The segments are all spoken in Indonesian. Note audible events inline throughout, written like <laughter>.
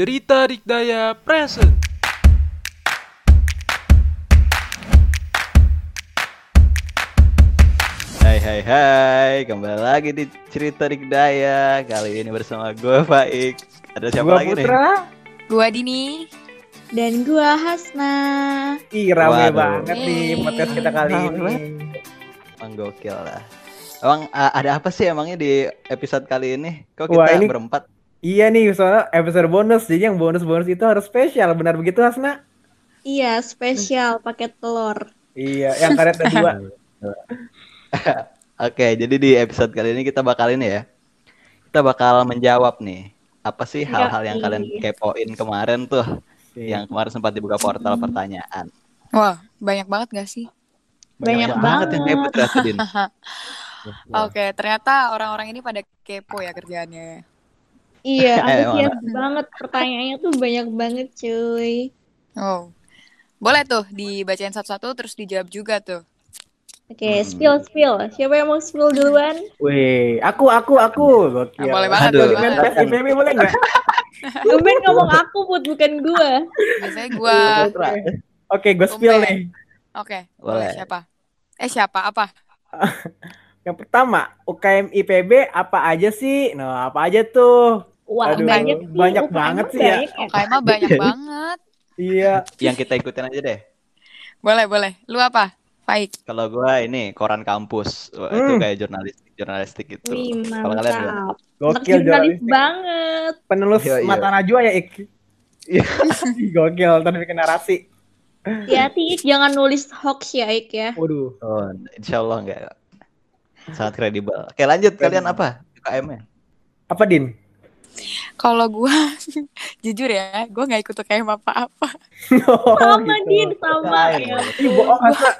Cerita Dikdaya Present. Hai hai hai, kembali lagi di cerita Dikdaya Kali ini bersama gue Faik Ada siapa Gua lagi nih? Putra. Gua Dini. Dan gua Hasna. Ih, rame Waduh. banget nih podcast kita kali Rame ini. Emang gokil lah Emang uh, ada apa sih emangnya di episode kali ini? Kok kita Wah, ini- berempat? Iya nih, soalnya episode bonus. Jadi yang bonus-bonus itu harus spesial. Benar begitu, Hasna? Iya, spesial paket telur. Iya, yang karet ada dua. <laughs> Oke, jadi di episode kali ini kita bakal ini ya Kita bakal menjawab nih Apa sih hal-hal yang kalian kepoin kemarin tuh Yang kemarin sempat dibuka portal pertanyaan Wah, banyak banget gak sih? Banyak yang banget. kepo ternyata, Din. <laughs> Oke, ternyata orang-orang ini pada kepo ya kerjaannya. Iya, <laughs> Eh, antusias banget. Pertanyaannya tuh banyak banget, cuy. Oh. Boleh tuh dibacain satu-satu terus dijawab juga tuh. Oke, Hmm. spill spill. Siapa yang mau spill duluan? Wih, aku, aku, aku. Gokil. Ah, boleh banget, Aduh. IPB boleh nggak? <laughs> Ruben ngomong aku, Put, bukan gua. Biasanya gua. Oke, gue spill Tumben. nih. Oke, Boleh. boleh siapa? Eh siapa? Apa? <laughs> Yang pertama, UKM IPB apa aja sih? Nah, apa aja tuh? Wah, Aduh, banyak sih. banyak UKM banget sih ya. banyak Oke, mah banyak banget. Iya. Yang kita ikutin aja deh Boleh, boleh. Lu apa? Faik. Kalau gua ini koran kampus, Wah, itu Hmm. kayak jurnalistik jurnalistik gitu. Kalau kalian. Anak Gokil jurnalis jurnalistik. banget. Penulis Iya, iya. mata najwa ya, Ik. Iya. <laughs> Gokil, ntar bikin narasi. Hati-hati, Ik, jangan nulis hoax ya, Ik ya. Waduh. Oh, insya Allah enggak. Sangat kredibel. Oke, lanjut kalian apa? UKM-nya? Apa, Din? Kalau gua <laughs> jujur ya, gua nggak ikut UKM apa-apa. Oh, Sama, gitu. Din, sama. Ya. Ih, bohong, Hasna.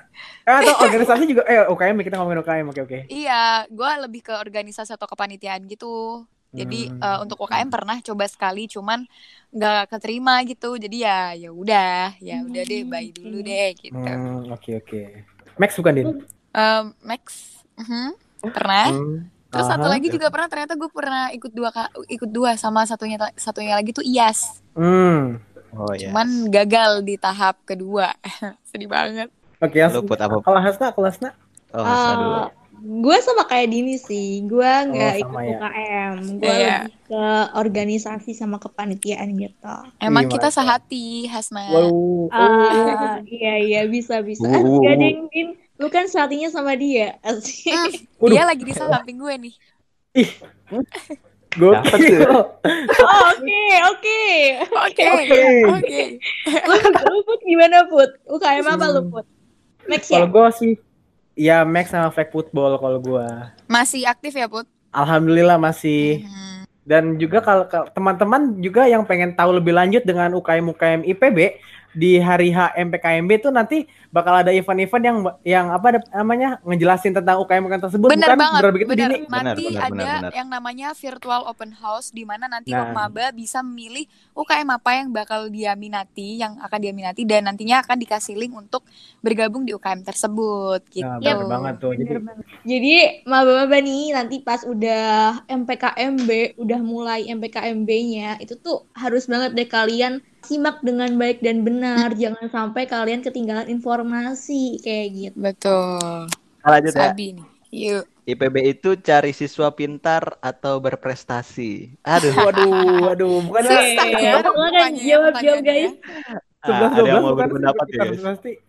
Eh, atau organisasi juga, eh, UKM, kita ngomongin UKM, oke, oke. Iya, gua lebih ke organisasi atau kepanitiaan gitu. Jadi Hmm. eh, untuk UKM pernah coba sekali, cuman nggak keterima gitu. Jadi ya ya udah, ya udah deh, bye dulu deh gitu. Hmm, oke oke. Max bukan Din? Em, Max, mhm, pernah. Hmm. Terus satu Aha. lagi juga pernah. Ternyata gue pernah ikut dua ikut dua sama satunya satunya lagi tuh IAS. Hmm. Oh ya. Cuman gagal di tahap kedua. <laughs> Sedih banget. Oke, ya. Lu buat apa? Kalau Hasna, kalau Hasna? Oh, Hasna dulu. Eh, gue sama kayak Dini sih. Gue nggak Oh, ikut ya. UKM. Gue Iya. lebih ke organisasi sama kepanitiaan gitu. Emang Wih, kita sehati, Hasna. Wow. Ah, iya iya bisa bisa. Uh. Gak deng, Din. Lu kan saatinya sama dia. Asik. Hmm, Waduh. dia lagi di samping gue nih. Dapat Gokil. <laughs> Oh, Oke oke. Oke, Oke. oke. Lu, Put gimana Put? UKM apa lu Put? Max ya? Kalau gue sih, ya Max sama flag football kalau gue. Masih aktif ya, Put? Alhamdulillah masih. Hmm. Dan juga kalau kalau teman-teman juga yang pengen tahu lebih lanjut dengan UKM UKM IPB di hari H MPKMB itu nanti bakal ada event-event yang yang apa ada- namanya ngejelasin tentang UKM UKM tersebut Bener bukan banget, bener begitu bener. Dini? Benar, Nanti benar, ada benar, benar. yang namanya virtual open house di mana nanti Nah. maba bisa memilih UKM apa yang bakal dia minati, yang akan dia minati dan nantinya akan dikasih link untuk bergabung di UKM tersebut gitu. Nah, bener banget tuh. Jadi Bener. Jadi maba-maba nih nanti pas udah MPKMB, udah mulai MPKMB-nya, itu tuh harus banget deh kalian simak dengan baik dan benar. Jangan sampai kalian ketinggalan informasi kayak gitu. Betul. Lanjut ya. Sabi nih. Yuk. IPB itu cari siswa pintar atau berprestasi. Aduh. <laughs> waduh, waduh, bukan Susah ya jawab jawab guys. Ah, ada yang mau berpendapat ya.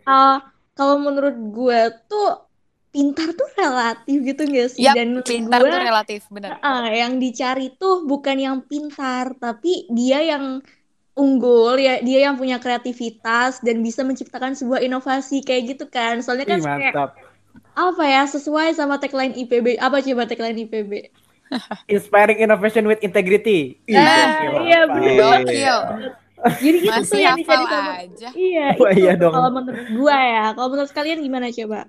Ah, kalau menurut gue tuh pintar tuh relatif gitu gak sih? Yap, Dan pintar gue, tuh relatif, bener. ah, yang dicari tuh bukan yang pintar, tapi dia yang unggul ya, dia yang punya kreativitas dan bisa menciptakan sebuah inovasi kayak gitu kan. Soalnya kan Ih, kayak mantap. apa ya sesuai sama tagline IPB. Apa coba tagline IPB? <laughs> Inspiring innovation with integrity. Ih, gokil, iya, Pak. bener. Gokil. Jadi gitu tuh Masih yang sama aja. Iya, itu iya dong. kalau menurut gua ya. Kalau menurut kalian gimana coba?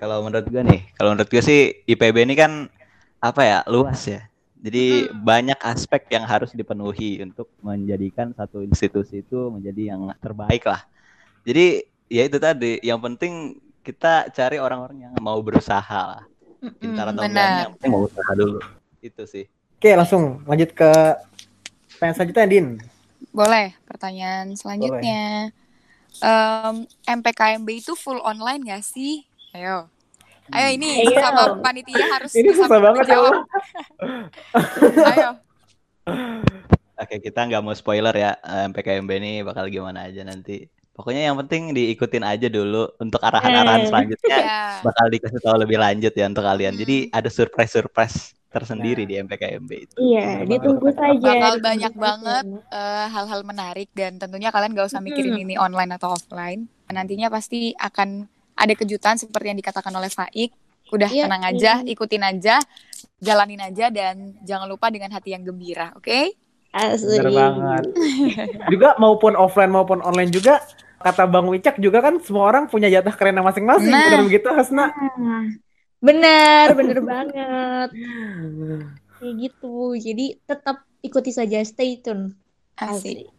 Kalau menurut gue nih, kalau menurut gue sih IPB ini kan apa ya luas ya. Jadi banyak aspek yang harus dipenuhi untuk menjadikan satu institusi itu menjadi yang terbaik lah. Jadi ya itu tadi, yang penting kita cari orang-orang yang mau berusaha lah. Pintar atau enggaknya, yang penting mau usaha dulu. Itu sih. Oke, langsung lanjut ke pertanyaan selanjutnya, Din. Boleh, pertanyaan selanjutnya. Em, MPKMB itu full online gak sih? Ayo. Ayo ini Ayo. sama panitia harus Ini susah banget ya. Allah. <laughs> Ayo. Oke, kita nggak mau spoiler ya eh, MPKMB ini bakal gimana aja nanti. Pokoknya yang penting diikutin aja dulu untuk arahan-arahan Eh. selanjutnya Ya. bakal dikasih tahu lebih lanjut ya untuk kalian. Hmm. Jadi ada surprise-surprise tersendiri di MPKMB itu. Iya, ditunggu saja. Bakal banyak banget eh, hal-hal menarik dan tentunya kalian gak usah mikirin Hmm. ini online atau offline. Nantinya pasti akan ada kejutan seperti yang dikatakan oleh Faik. Udah Iya, tenang aja, iya. ikutin aja, jalanin aja dan jangan lupa dengan hati yang gembira, oke? Asli. Bener banget. <laughs> juga maupun offline maupun online juga kata Bang Wicak juga kan semua orang punya jatah kerennya masing-masing. Nah. Benar begitu Hasna? Nah, bener, bener <laughs> banget. Kayak gitu. Jadi tetap ikuti saja, stay tune. Asik.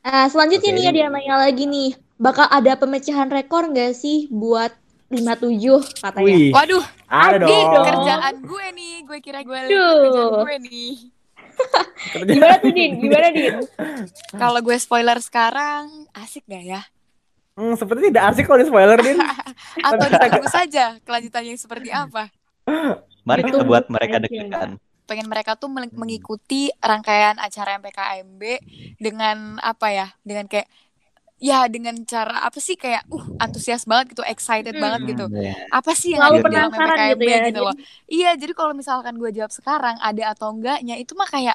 Ah, selanjutnya Oke. nih ada yang nanya lagi nih, bakal ada pemecahan rekor nggak sih buat 57 katanya? Wih, Waduh, ada Adi dong. kerjaan gue nih, gue kira gue kerjaan gue nih. Gimana <laughs> tuh Din? Gimana Din? Kalau gue spoiler sekarang, asik gak ya? Hmm, seperti tidak asik kalau di spoiler Din. <laughs> Atau ditunggu saja kelanjutannya seperti apa? Mari kita buat mereka deg-degan. pengen mereka tuh meng- mengikuti rangkaian acara MPKMB dengan apa ya dengan kayak ya dengan cara apa sih kayak uh antusias banget gitu excited Hmm. banget gitu Iya. apa sih yang Selalu ada dalam gitu ya, gitu loh iya jadi kalau misalkan gue jawab sekarang ada atau enggaknya itu mah kayak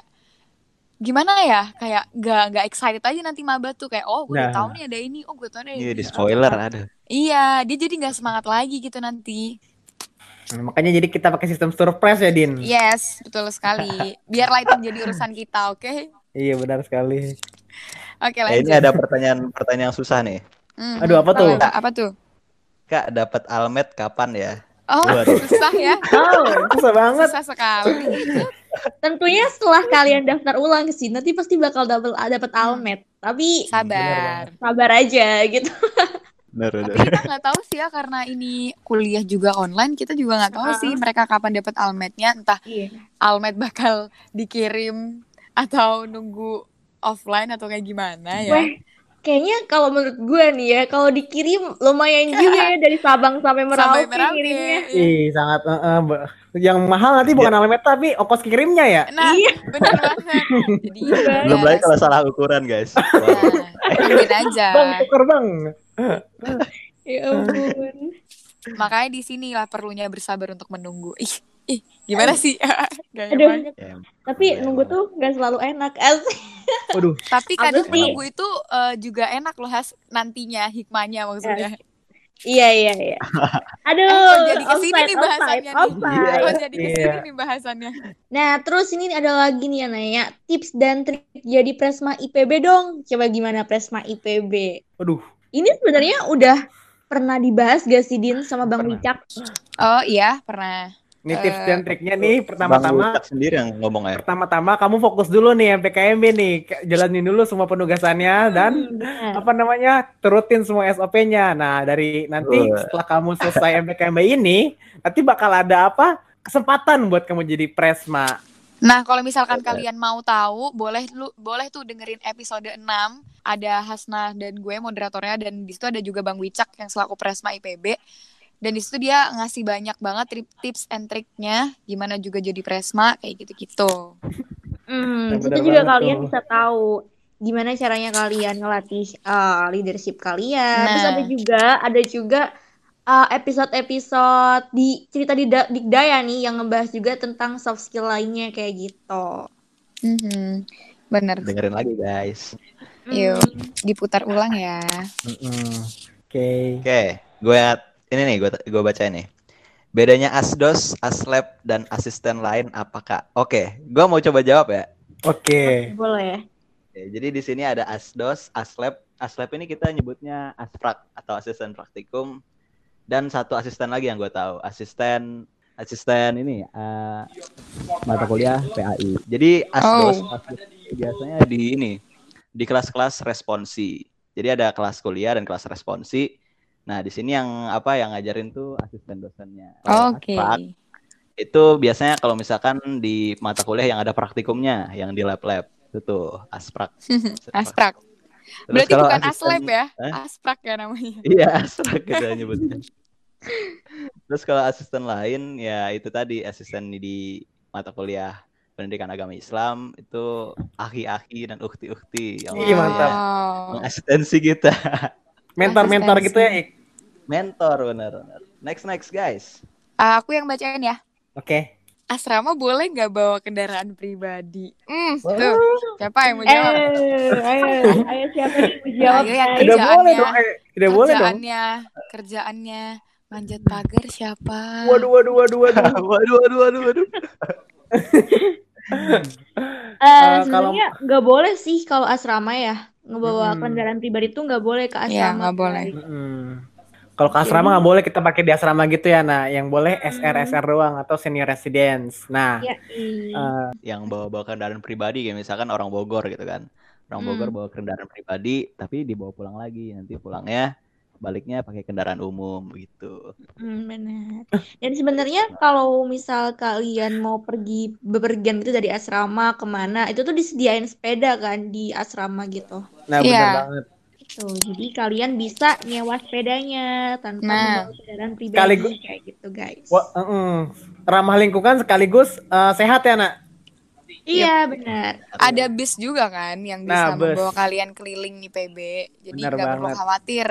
gimana ya kayak nggak nggak excited aja nanti maba tuh kayak oh gue udah Nah. tahu nih ada ini oh gue tahu nih Iya di spoiler ada. iya dia jadi nggak semangat lagi gitu nanti Nah, makanya jadi kita pakai sistem surprise ya Din. yes betul sekali biarlah itu menjadi urusan kita oke Iya benar sekali. Oke Eh, lanjut ini ada pertanyaan-pertanyaan yang susah nih. Hmm. Aduh apa tuh? Apa, apa tuh? Kak dapat almet kapan ya? Oh, Waduh. <laughs> susah ya. Oh, Susah banget. Susah sekali. <laughs> tentunya setelah kalian daftar ulang ke sini nanti pasti bakal double dapat almet. Tapi Sabar. sabar aja gitu. Bener, Tapi bener. kita nggak tahu sih ya karena ini kuliah juga online, kita juga nggak tahu Ah. sih mereka kapan dapat almetnya. Entah Iya. almet bakal dikirim atau nunggu offline atau kayak gimana ya. Weh, kayaknya kalau menurut gue nih ya, kalau dikirim lumayan juga <laughs> ya dari Sabang sampai Merauke, Sampai Merauke. ngirimnya. Iya. Ih, sangat eh, ba- yang mahal nanti bukan alamet tapi ongkos kirimnya ya. Nah, Iya. bener banget. Jadi <laughs> Belum ya, lagi kalau salah ukuran guys. Wah. Nah, aja. Bang, tuker bang. Ya ampun. Makanya di sini lah perlunya bersabar untuk menunggu. Ih, ih, gimana sih? <laughs> Gaya Aduh. banget. Tapi nunggu tuh nggak selalu enak. Asik. Waduh, Tapi kadang menunggu itu eh, juga enak loh Has nantinya hikmahnya maksudnya. <laughs> Iya iya iya. Aduh, Eh, kok jadi ke sini offside, nih offside, bahasannya nih? offside. Kok jadi ke sini Iya. nih bahasannya? Nah, terus ini ada lagi nih yang nanya tips dan trik jadi presma IPB dong. Coba gimana presma IPB? waduh. Ini sebenarnya udah pernah dibahas gak sih Din sama Bang Pernah. Wicak? Oh iya pernah. Ini tips Eh, dan triknya nih pertama-tama sendiri yang ngomong ya. pertama-tama kamu fokus dulu nih MPKMB nih K- jalanin dulu semua penugasannya dan Hmm, apa namanya turutin semua SOP-nya. Nah dari nanti setelah kamu selesai MPKMB ini nanti bakal ada apa kesempatan buat kamu jadi presma. Nah kalau misalkan Oke. kalian mau tahu, boleh lu boleh tuh dengerin episode 6 ada Hasna dan gue moderatornya dan di situ ada juga Bang Wicak yang selaku Presma IPB. Dan di situ dia ngasih banyak banget tips and triknya gimana juga jadi Presma kayak gitu-gitu. Hmm, itu juga kalian tuh. bisa tahu gimana caranya kalian ngelatih uh, leadership kalian. Terus Nah. ada juga ada juga uh, episode-episode di cerita di Da- Dikdaya nih yang ngebahas juga tentang soft skill lainnya kayak gitu. Mhm. Bener. Dengerin lagi guys. Yuk, Hmm. diputar ulang ya. Mm-mm. Oke. Oke, gue ini nih gue gue baca nih. Bedanya asdos, aslab dan asisten lain apakah? Oke, gue mau coba jawab ya. Oke. Boleh ya? Oke, jadi di sini ada asdos, aslab. Aslab ini kita nyebutnya asprak atau asisten praktikum dan satu asisten lagi yang gue tahu, asisten asisten ini eh, mata kuliah PAI. Jadi asdos, Oh. asdos biasanya di ini di kelas-kelas responsi. Jadi ada kelas kuliah dan kelas responsi. Nah, di sini yang apa yang ngajarin tuh asisten dosennya. Oke. asprak, itu biasanya kalau misalkan di mata kuliah yang ada praktikumnya, yang di lab-lab. Itu tuh asprak. <laughs> Asprak. Terus Berarti bukan asisten- aslep ya? Hah? Asprak ya namanya. <laughs> Iya, asprak kita nyebutnya. <laughs> Terus kalau asisten lain ya itu tadi asisten di mata kuliah pendidikan agama Islam itu aki-aki dan ukti-ukti yang mantap. Wow. asistensi kita. Mentor-mentor gitu ya, Ik. Mentor benar-benar. Next next guys. Ah, aku yang bacain ya. Oke. Asrama boleh nggak bawa kendaraan pribadi? Hmm, tuh. Siapa yang mau jawab? Eh, ayo, ayo siapa nih mau jawab? Ayo yang? Tidak boleh kerjaannya, dong. Eh, tidak boleh dong. kerjaannya, kerjaannya manjat pagar siapa? Waduh, waduh, waduh, waduh. <laughs> waduh waduh waduh waduh. Eh, Eh, sebenarnya nggak boleh sih kalau asrama ya ngebawa Mm-mm. kendaraan pribadi tuh nggak boleh ke asrama. Iya, nggak boleh. guys. Mm. Kalau ke asrama nggak boleh kita pakai di asrama gitu ya, nah yang boleh SR SR doang atau senior residence. Nah, Ya, iya. eh, Yang bawa-bawa kendaraan pribadi kayak misalkan orang Bogor gitu kan. Orang Hmm. Bogor bawa kendaraan pribadi tapi dibawa pulang lagi. Nanti pulangnya baliknya pakai kendaraan umum gitu. Hmm, benar. Dan sebenarnya kalau misal kalian mau pergi bepergian gitu dari asrama ke mana, itu tuh disediain sepeda kan di asrama gitu. Nah Iya. benar banget. Tuh, jadi kalian bisa nyewa sepedanya tanpa Nah. membawa kendaraan pribadi Sekaligus- kayak gitu, guys. Wah, mm-mm. ramah lingkungan sekaligus eh, sehat ya, Nak. Iya, benar. Ada bis juga kan yang Nah, bisa bus. membawa kalian keliling IPB. Jadi nggak perlu banget. khawatir.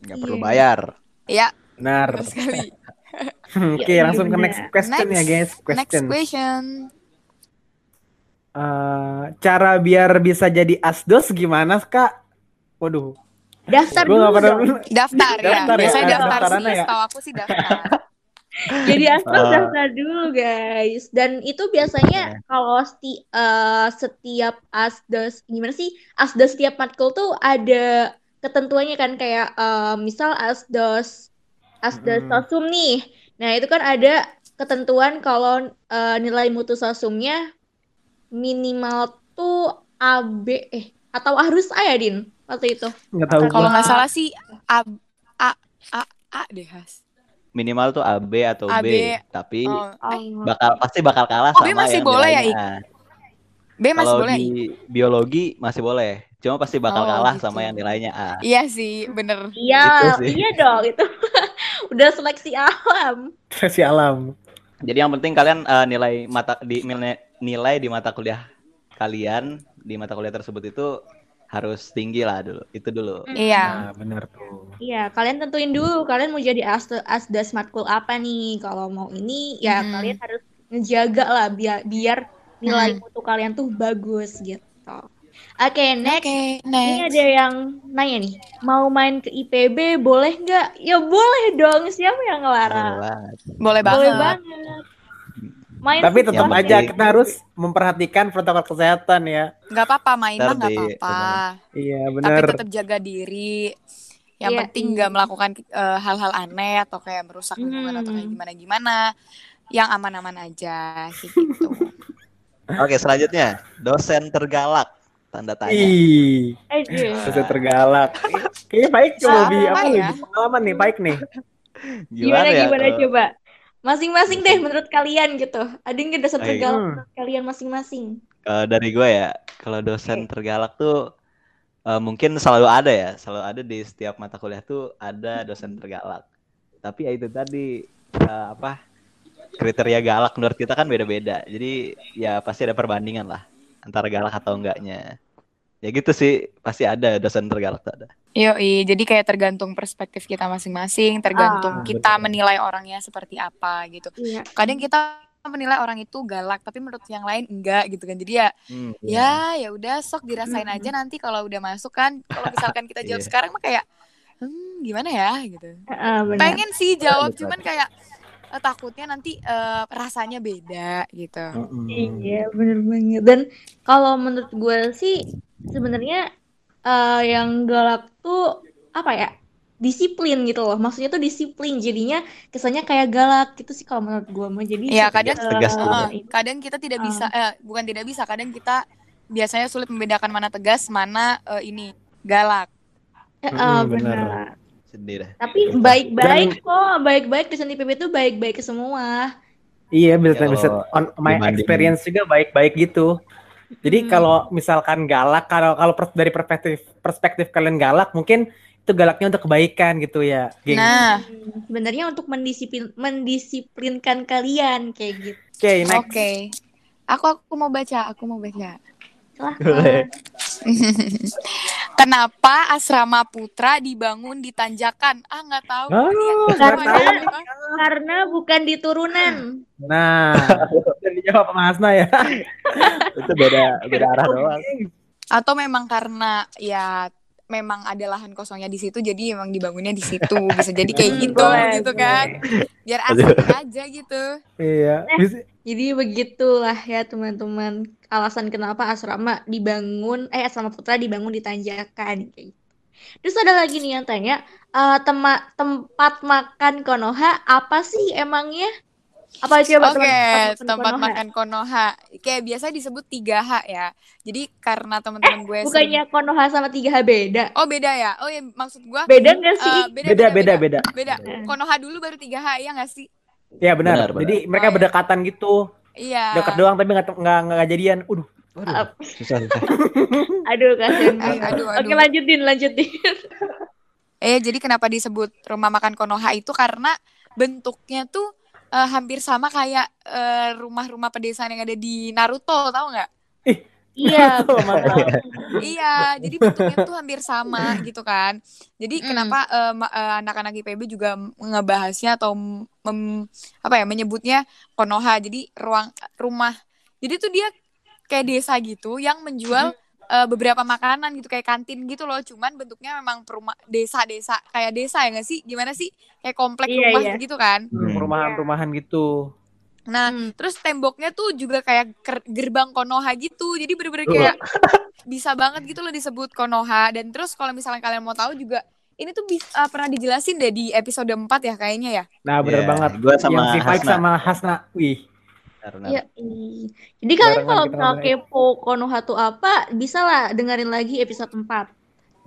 Nggak perlu Iya. bayar. Ya, Benar. benar sekali. <laughs> Oke, iya, langsung ke benar. next question ya, guys. Next Question. Eh, cara biar bisa jadi asdos gimana, Kak? Waduh, Daftar dulu pernah. dong. Daftar, ya. Daftar ya, Biasanya daftar daftarannya sih. ya? Setahu aku sih daftar. <laughs> Jadi asal Ah. daftar dulu guys. Dan itu biasanya kalau sti- eh, setiap asdos gimana sih? Asdos setiap matkul tuh ada ketentuannya kan kayak eh, misal asdos asdos Mm. sosum nih. Nah, itu kan ada ketentuan kalau eh, nilai mutu sosumnya minimal tuh AB eh atau harus A ya, Din? Waktu itu. Nggak tahu. Kalau nggak salah sih A A A A deh, Has. Minimal tuh AB atau B, AB. tapi Oh, eh, bakal pasti bakal kalah Oh, B sama masih yang boleh ya, nilainya. B masih Kalau boleh. di biologi masih boleh. Cuma pasti bakal Oh, kalah gitu. sama yang nilainya A. Iya sih, bener. Iya, Itu sih. iya dong itu. <laughs> Udah seleksi alam. si alam. Jadi yang penting kalian eh, nilai mata di nilai, nilai di mata kuliah kalian di mata kuliah tersebut itu harus tinggi lah dulu. Itu dulu. Iya. Nah, benar tuh. Iya, kalian tentuin dulu kalian mau jadi as asdas matkul apa nih. Kalau mau ini ya Hmm. kalian harus ngejaga lah biar biar nilai Hmm. mutu kalian tuh bagus gitu. Oke, next. Oke, Ini next. ada yang nanya nih, mau main ke IPB boleh nggak? Ya boleh dong, siapa yang Boleh ngelarang? banget. Boleh Boleh banget. Main Tapi tetap boleh. aja kita harus memperhatikan protokol kesehatan ya. Nggak apa-apa main mah nggak apa-apa. Iya, Tapi benar. tetap jaga diri. Yang Iya, penting iya. nggak melakukan eh, hal-hal aneh atau kayak merusak lingkungan atau kayak Hmm. gimana-gimana. Yang aman-aman aja gitu. <laughs> Oke, selanjutnya dosen tergalak. Tanda tanya. Ih, dosen tergalak. Kayaknya baik coba lebih apa ya? lebih pengalaman nih, baik nih. Gimana ya gimana kalau- coba? Masing-masing deh menurut kalian gitu. Ada nggak dosen Oke. tergalak Hmm. menurut kalian masing-masing? Kalau dari gue ya, kalau dosen tergalak tuh eh, mungkin selalu ada ya, selalu ada di setiap mata kuliah tuh ada dosen tergalak. Tapi ya itu tadi eh, apa kriteria galak menurut kita kan beda-beda. Jadi ya pasti ada perbandingan lah antara galak atau enggaknya. Ya gitu sih, pasti ada dosen tergalak tuh ada. Yoi, jadi kayak tergantung perspektif kita masing-masing, tergantung Ah, kita betul. menilai orangnya seperti apa gitu. Iya. Kadang kita menilai orang itu galak, tapi menurut yang lain enggak gitu kan. Jadi ya, Hmm, ya ya udah sok dirasain Mm-mm. aja nanti kalau udah masuk kan. Kalau misalkan kita <laughs> jawab Iya. sekarang mah kayak, hmm gimana ya gitu. Heeh, benar. Pengen sih jawab, Betul. cuman kayak eh, takutnya nanti eh, rasanya beda gitu. Mm-mm. Iya, bener banget. Dan kalau menurut gue sih sebenarnya eh, yang galak tuh apa ya? Disiplin gitu loh. Maksudnya tuh disiplin. Jadinya kesannya kayak galak gitu sih kalau menurut gue mah. Jadi Iya, setiap, kadang Tegas eh, juga. eh, kadang kita tidak Ah. bisa eh bukan tidak bisa, kadang kita biasanya sulit membedakan mana tegas, mana eh, ini galak. eh, eh, Mm, benar. Sedih dah. Tapi baik-baik kok, baik-baik dosen IPB tuh baik-baik ke semua. Iya, bisa Kalau bisa on my experience juga baik-baik gitu. Jadi Hmm. kalau misalkan galak, kalau kalau dari perspektif perspektif kalian galak, mungkin itu galaknya untuk kebaikan gitu ya, geng. Nah, Sebenarnya untuk mendisiplin mendisiplinkan kalian kayak gitu. Oke, next. oke. Aku aku mau baca, aku mau baca. <laughs> Kenapa asrama putra dibangun di tanjakan? Ah nggak tahu. Ah, Ini ya, tahu. apa? Karena bukan di turunan. Nah, <laughs> dan dijawab sama Hasna ya. <laughs> itu beda beda arah doang. Atau memang karena ya memang ada lahan kosongnya di situ jadi emang dibangunnya di situ bisa jadi kayak gitu Boleh, gitu kan biar asik aja gitu Iya. Bisa- Jadi begitulah ya teman-teman alasan kenapa asrama dibangun eh asrama putra dibangun di tanjakan kayak gitu. Terus ada lagi nih yang tanya eh, tema- tempat makan Konoha apa sih emangnya? Apa coba Oke, tempat, tempat Konoha? makan Konoha. Kayak biasa disebut 3H ya. Jadi karena teman-teman gue sering- Bukannya Konoha sama 3H beda? Oh, beda ya? Oh ya, maksud gue Beda nggak sih? eh, Beda, beda, beda. Beda. Konoha dulu baru 3H ya nggak sih? Iya benar. Benar, benar. Jadi mereka Oh, iya. berdekatan gitu, Iya. dekat doang tapi nggak nggak nggak jadian. Udah. Waduh, susah susah. <laughs> Aduh kasihan Aduh, aduh, Oke aduh. lanjutin lanjutin. Eh, jadi kenapa disebut rumah makan Konoha itu karena bentuknya tuh eh, hampir sama kayak eh, rumah-rumah pedesaan yang ada di Naruto, tahu nggak? Iya. Iya, jadi bentuknya tuh hampir sama gitu kan. Jadi Mm. kenapa eh, anak-anak IPB juga ngebahasnya atau mem- apa ya menyebutnya Konoha. Jadi ruang rumah. Jadi tuh dia kayak desa gitu yang menjual eh, beberapa makanan gitu kayak kantin gitu loh. Cuman bentuknya memang perumah desa-desa kayak desa ya nggak sih? Gimana sih? Kayak komplek Iya, rumah iya. gitu kan. Hmm. Rumahan-rumahan gitu. Nah, Hmm. terus temboknya tuh juga kayak gerbang Konoha gitu. Jadi bener-bener kayak <laughs> bisa banget gitu loh disebut Konoha. Dan terus kalau misalnya kalian mau tahu juga ini tuh uh, pernah dijelasin deh di episode 4 ya kayaknya ya. Nah, bener Iya, banget. gua sama yang si Faik Hasna. sama Hasna. Wih. Karena Iya. ih. Jadi kalian kalau ngomongin. kepo Konoha tuh apa, bisa lah dengerin lagi episode 4.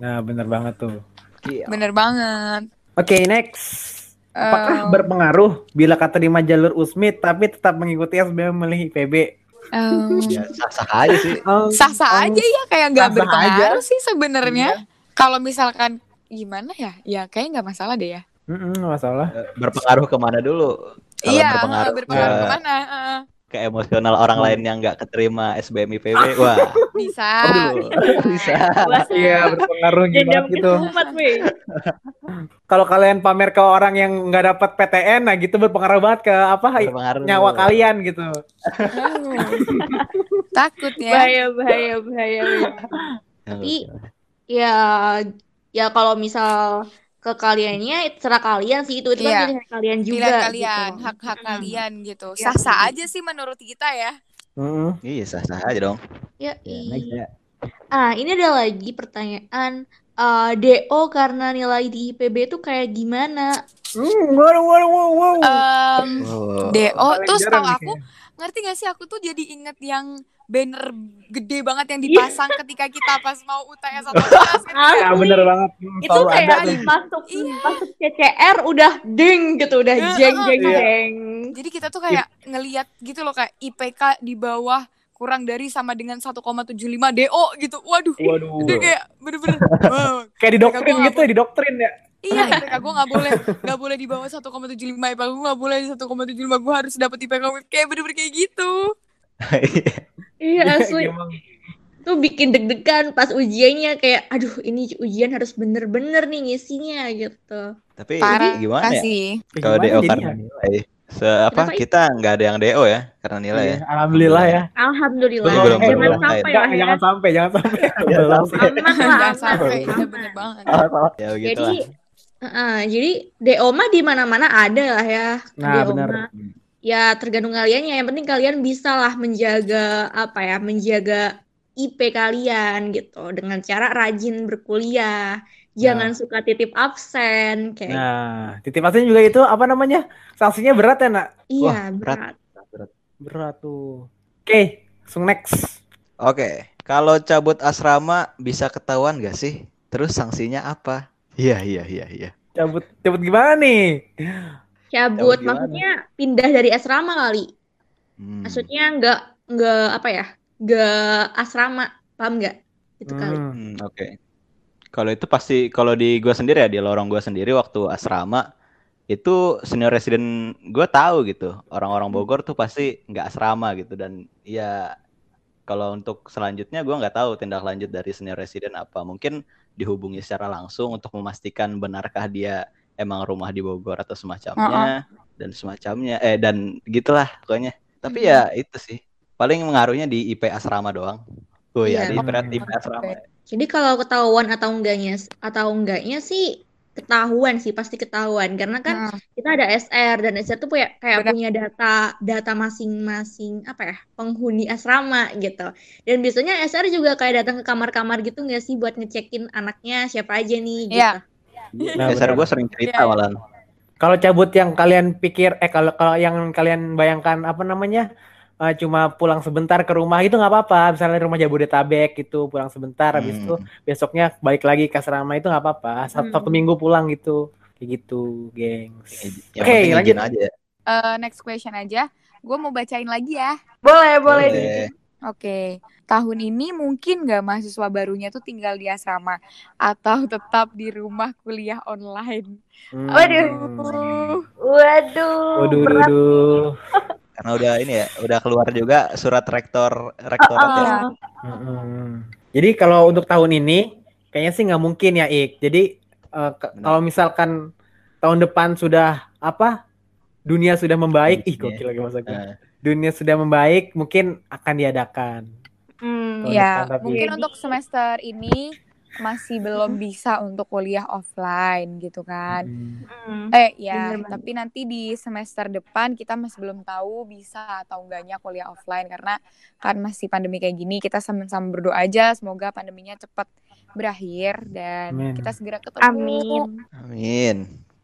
Nah, bener banget tuh. Iya. Bener banget. Oke, next. Apakah Um, berpengaruh bila keterima jalur USMID tapi tetap mengikuti SBM memilih IPB? um, ya sah-sah aja sih. sah-sah aja ya kayak nggak berpengaruh aja. sih sebenarnya. Kalau misalkan gimana ya? Ya kayaknya nggak masalah deh ya. Mm-mm, nggak masalah. Berpengaruh ke mana dulu? Kalau iya, berpengaruh, berpengaruh ke, ke mana? Uh, ke emosional orang lain yang nggak keterima SBM IPB, <laughs> wah bisa, Aduh, bisa. <laughs> Iya, berpengaruh gimana gitu. <laughs> Kalau kalian pamer ke orang yang nggak dapat PTN, nah gitu berpengaruh banget ke apa Berpengaruh. nyawa kalian gitu. Takut ya. Bahaya, bahaya, bahaya. Tapi ya ya kalau misal ke kaliannya terserah kalian sih itu itu Iya. kan pilihan kalian juga pilihan kalian, gitu. hak-hak Mm-mm. kalian gitu. Iya. Sah-sah aja sih menurut kita ya. Mm-mm. Iya sah-sah aja dong. Ya, Ya, next ya. Ah, ini ada lagi pertanyaan eh, DO karena nilai di IPB itu kayak gimana? Hmm, waduh, waduh, waduh. Em, Oh. DO Paling terus jarang tahu nih aku ngerti gak sih aku tuh jadi inget yang banner gede banget yang Iya. dipasang ketika kita pas mau UTS atau UAS kan. Ya bener banget. Hmm, Itu selalu kayak masuk Iya. masuk CCR udah ding gitu, udah jeng jeng iya. jeng. Jadi kita tuh kayak ngeliat gitu loh kayak IPK di bawah kurang dari sama dengan 1,75 DO gitu. Waduh. Waduh. Itu kayak bener-bener <laughs> wow. Kayak didoktrin gitu, ya, didoktrin ya. Iya, IPK gue gak boleh gak boleh di bawah 1,75 IPK gue gak boleh di 1,75 gue harus dapet IPK kayak bener-bener kayak gitu. <laughs> Iya asli. Emang. Tuh bikin deg-degan pas ujiannya kayak aduh ini ujian harus bener-bener nih ngisinya gitu. Tapi Parah gimana ya? sih. Kalau DO jadinya? karena nilai. Se apa Kenapa? kita nggak ada yang DO ya karena nilai ya. Iya, Alhamdulillah ya. Alhamdulillah. Belum, belum, jangan belum. sampai Jangan, ya. jangan sampai, jangan sampai. <laughs> Jangan sampai, iya aman. bener banget. Ya Jadi. Heeh, jadi DO mah di mana-mana ada lah ya. Nah, DO benar. Ya tergantung kaliannya. Yang penting kalian bisa lah menjaga apa ya, menjaga IP kalian gitu dengan cara rajin berkuliah. Jangan suka titip absen kayak Nah, titip absen juga itu apa namanya? Sanksinya berat ya, Nak? iya wah, berat. berat. Berat tuh. Oke, langsung next. Oke, kalau cabut asrama bisa ketahuan gak sih? Terus sanksinya apa? Iya iya iya iya. Cabut cabut gimana nih? Cabut, maksudnya pindah dari asrama kali. Hmm. Maksudnya nggak nggak apa ya? Nggak asrama, paham nggak? Itu kali. Hmm. Hmm, oke. Kalau itu pasti kalau di gua sendiri ya di lorong gua sendiri waktu asrama itu senior resident gua tahu gitu. Orang-orang Bogor tuh pasti nggak asrama gitu dan ya kalau untuk selanjutnya gua nggak tahu tindak lanjut dari senior resident apa. Mungkin dihubungi secara langsung untuk memastikan benarkah dia emang rumah di Bogor atau semacamnya dan semacamnya eh dan gitulah pokoknya. Tapi ya itu sih paling mengaruhnya di IP asrama doang. Oh ya, Iya. di IP, IP asrama. Jadi kalau ketahuan atau enggaknya atau enggaknya sih ketahuan sih pasti ketahuan karena kan Hmm. kita ada SR dan SR tuh punya kayak Benar. punya data data masing-masing apa ya penghuni asrama gitu dan biasanya SR juga kayak datang ke kamar-kamar gitu nggak sih buat ngecekin anaknya siapa aja nih gitu Iya. Nah, Dasar gue sering cerita Iya, iya. malah. Kalau cabut yang kalian pikir eh kalau kalau yang kalian bayangkan apa namanya eh, cuma pulang sebentar ke rumah itu nggak apa-apa misalnya rumah Jabodetabek gitu pulang sebentar habis itu Hmm. besoknya balik lagi ke asrama itu nggak apa-apa satu, Hmm. satu minggu pulang gitu kayak gitu gengs Yang Oke, penting lanjut. aja. Eh, next question aja. Gue mau bacain lagi ya. boleh boleh Boleh. Oke, tahun ini mungkin nggak mahasiswa barunya tuh tinggal di asrama atau tetap di rumah kuliah online. Hmm. Waduh. Uh, waduh waduh berat. waduh Karena udah ini ya, udah keluar juga surat rektor rektorat ya. Ah, Mm-mm. Jadi kalau untuk tahun ini kayaknya sih nggak mungkin ya Ik. Jadi eh, Benar. kalau misalkan tahun depan sudah apa dunia sudah membaik, ih gokil lagi masa gue. Nah, Dunia sudah membaik, mungkin akan diadakan. hmm, ya, depan tapi- mungkin untuk semester ini masih belum bisa untuk kuliah offline gitu kan. Hmm. hmm. Eh ya, Bener tapi nanti di semester depan kita masih belum tahu bisa atau enggaknya kuliah offline karena kan masih pandemi kayak gini. Kita sama-sama berdoa aja semoga pandeminya cepat berakhir dan Amin. kita segera ketemu. amin amin.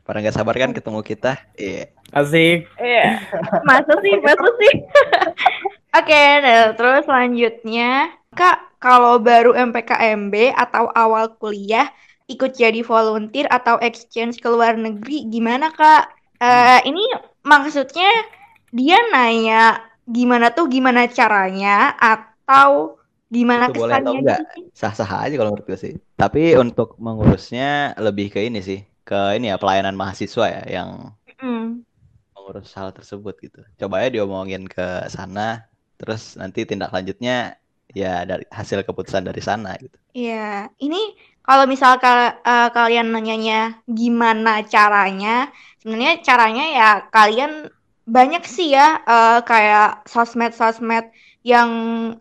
Pada nggak sabar kan ketemu kita? Iya. Asik. Iya. <laughs> Masa sih, masa sih. <laughs> Oke, nah, terus selanjutnya, Kak, kalau baru MPKMB atau awal kuliah ikut jadi volunteer atau exchange ke luar negeri, gimana Kak? Eh, ini maksudnya dia nanya gimana tuh gimana caranya atau gimana Itu boleh atau kesannya enggak? gitu? Sah-sah aja kalau menurut gue sih. Tapi untuk mengurusnya lebih ke ini sih, ke ini ya pelayanan mahasiswa ya yang Hmm. mengurus hal tersebut gitu. Coba ya diomongin ke sana, terus nanti tindak lanjutnya ya dari hasil keputusan dari sana gitu. Iya, ini kalau misal ka- eh, kalian nanyanya gimana caranya, sebenarnya caranya ya kalian banyak sih ya eh, kayak sosmed-sosmed yang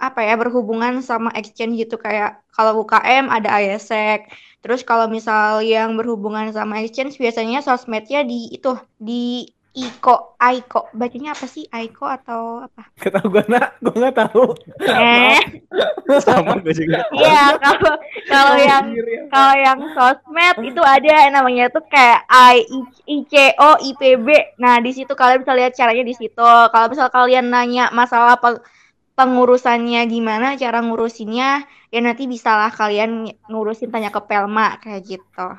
apa ya berhubungan sama exchange gitu kayak kalau UKM ada IESEC. Terus kalau misal yang berhubungan sama exchange biasanya sosmednya di itu di ICO, ICO. Bacanya apa sih? ICO atau apa? Gak tau gue nak, gue nggak tahu. Eh, Sama gue juga. iya kalau kalau yang Kalau yang sosmed itu ada yang namanya tuh kayak I, I- ICO, IPB. Nah, di situ kalian bisa lihat caranya di situ. Kalau misal kalian nanya masalah pe- pengurusannya gimana, cara ngurusinnya, ya nanti bisalah kalian ngurusin tanya ke Pelma kayak gitu.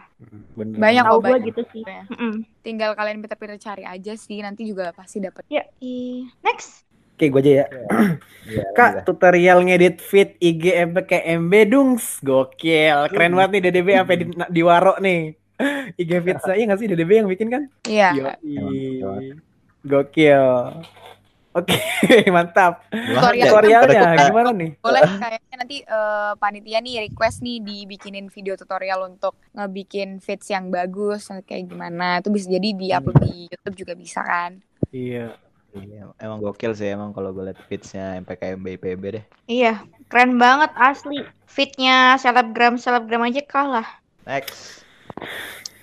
Bener. Banyak gue banyak. gitu sih. Ya. Mm-mm. Tinggal kalian pintar-pintar cari aja sih, nanti juga pasti dapet. Ya, i- next. Oke, gue aja ya. Iya, <clears throat> Kak, tutorial ngedit feed IG MPKMB dungs. Gokil. Keren banget nih DDB sampai di, di Waro nih. IG feed saya nggak sih DDB yang bikin kan? Iya. Gokil. Oke, <laughs> mantap. Gimana Tutorial. ya? Tutorialnya kita- gimana nih? Boleh kayaknya nanti eh, panitia nih request nih dibikinin video tutorial untuk ngebikin feeds yang bagus kayak gimana. Itu bisa jadi di-upload di YouTube juga bisa kan. Iya. Iya, emang gokil sih emang kalau gue liat feeds-nya MPKMB IPB deh. Iya, keren banget asli. Fitnya selebgram selebgram aja kalah. Next.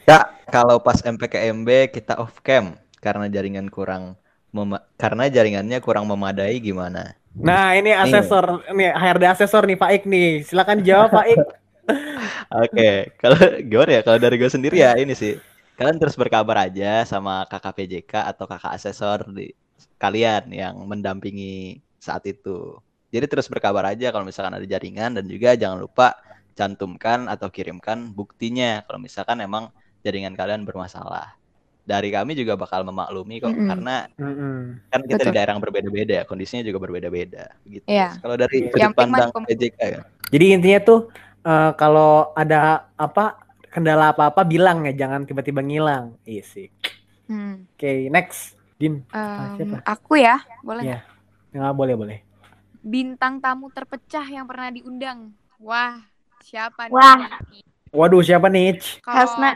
Ya, kalau pas MPKMB kita off cam karena jaringan kurang mema- karena jaringannya kurang memadai gimana? Nah, ini asesor nih HRD asesor nih Pak Ik nih. Silakan jawab Pak Ik. <laughs> Oke, kalau gimana ya? Kalau dari gue sendiri ya ini sih. Kalian terus berkabar aja sama kakak PJK atau kakak asesor di kalian yang mendampingi saat itu. Jadi terus berkabar aja kalau misalkan ada jaringan dan juga jangan lupa cantumkan atau kirimkan buktinya kalau misalkan emang jaringan kalian bermasalah. Dari kami juga bakal memaklumi kok Mm-mm. karena Mm-mm. kan kita di Betul. daerah yang berbeda-beda ya, kondisinya juga berbeda-beda gitu. Iya. Kalau dari sudut pandang PJK ya. Jadi intinya tuh eh, kalau ada apa kendala apa-apa bilang ya, jangan tiba-tiba ngilang. Iya sih. Hmm. Oke, next. Din, Em, siapa? aku ya, boleh Iya. nggak boleh boleh. bintang tamu terpecah yang pernah diundang. Wah, siapa nih? Wah. Waduh, siapa nih? Kalau Hasna.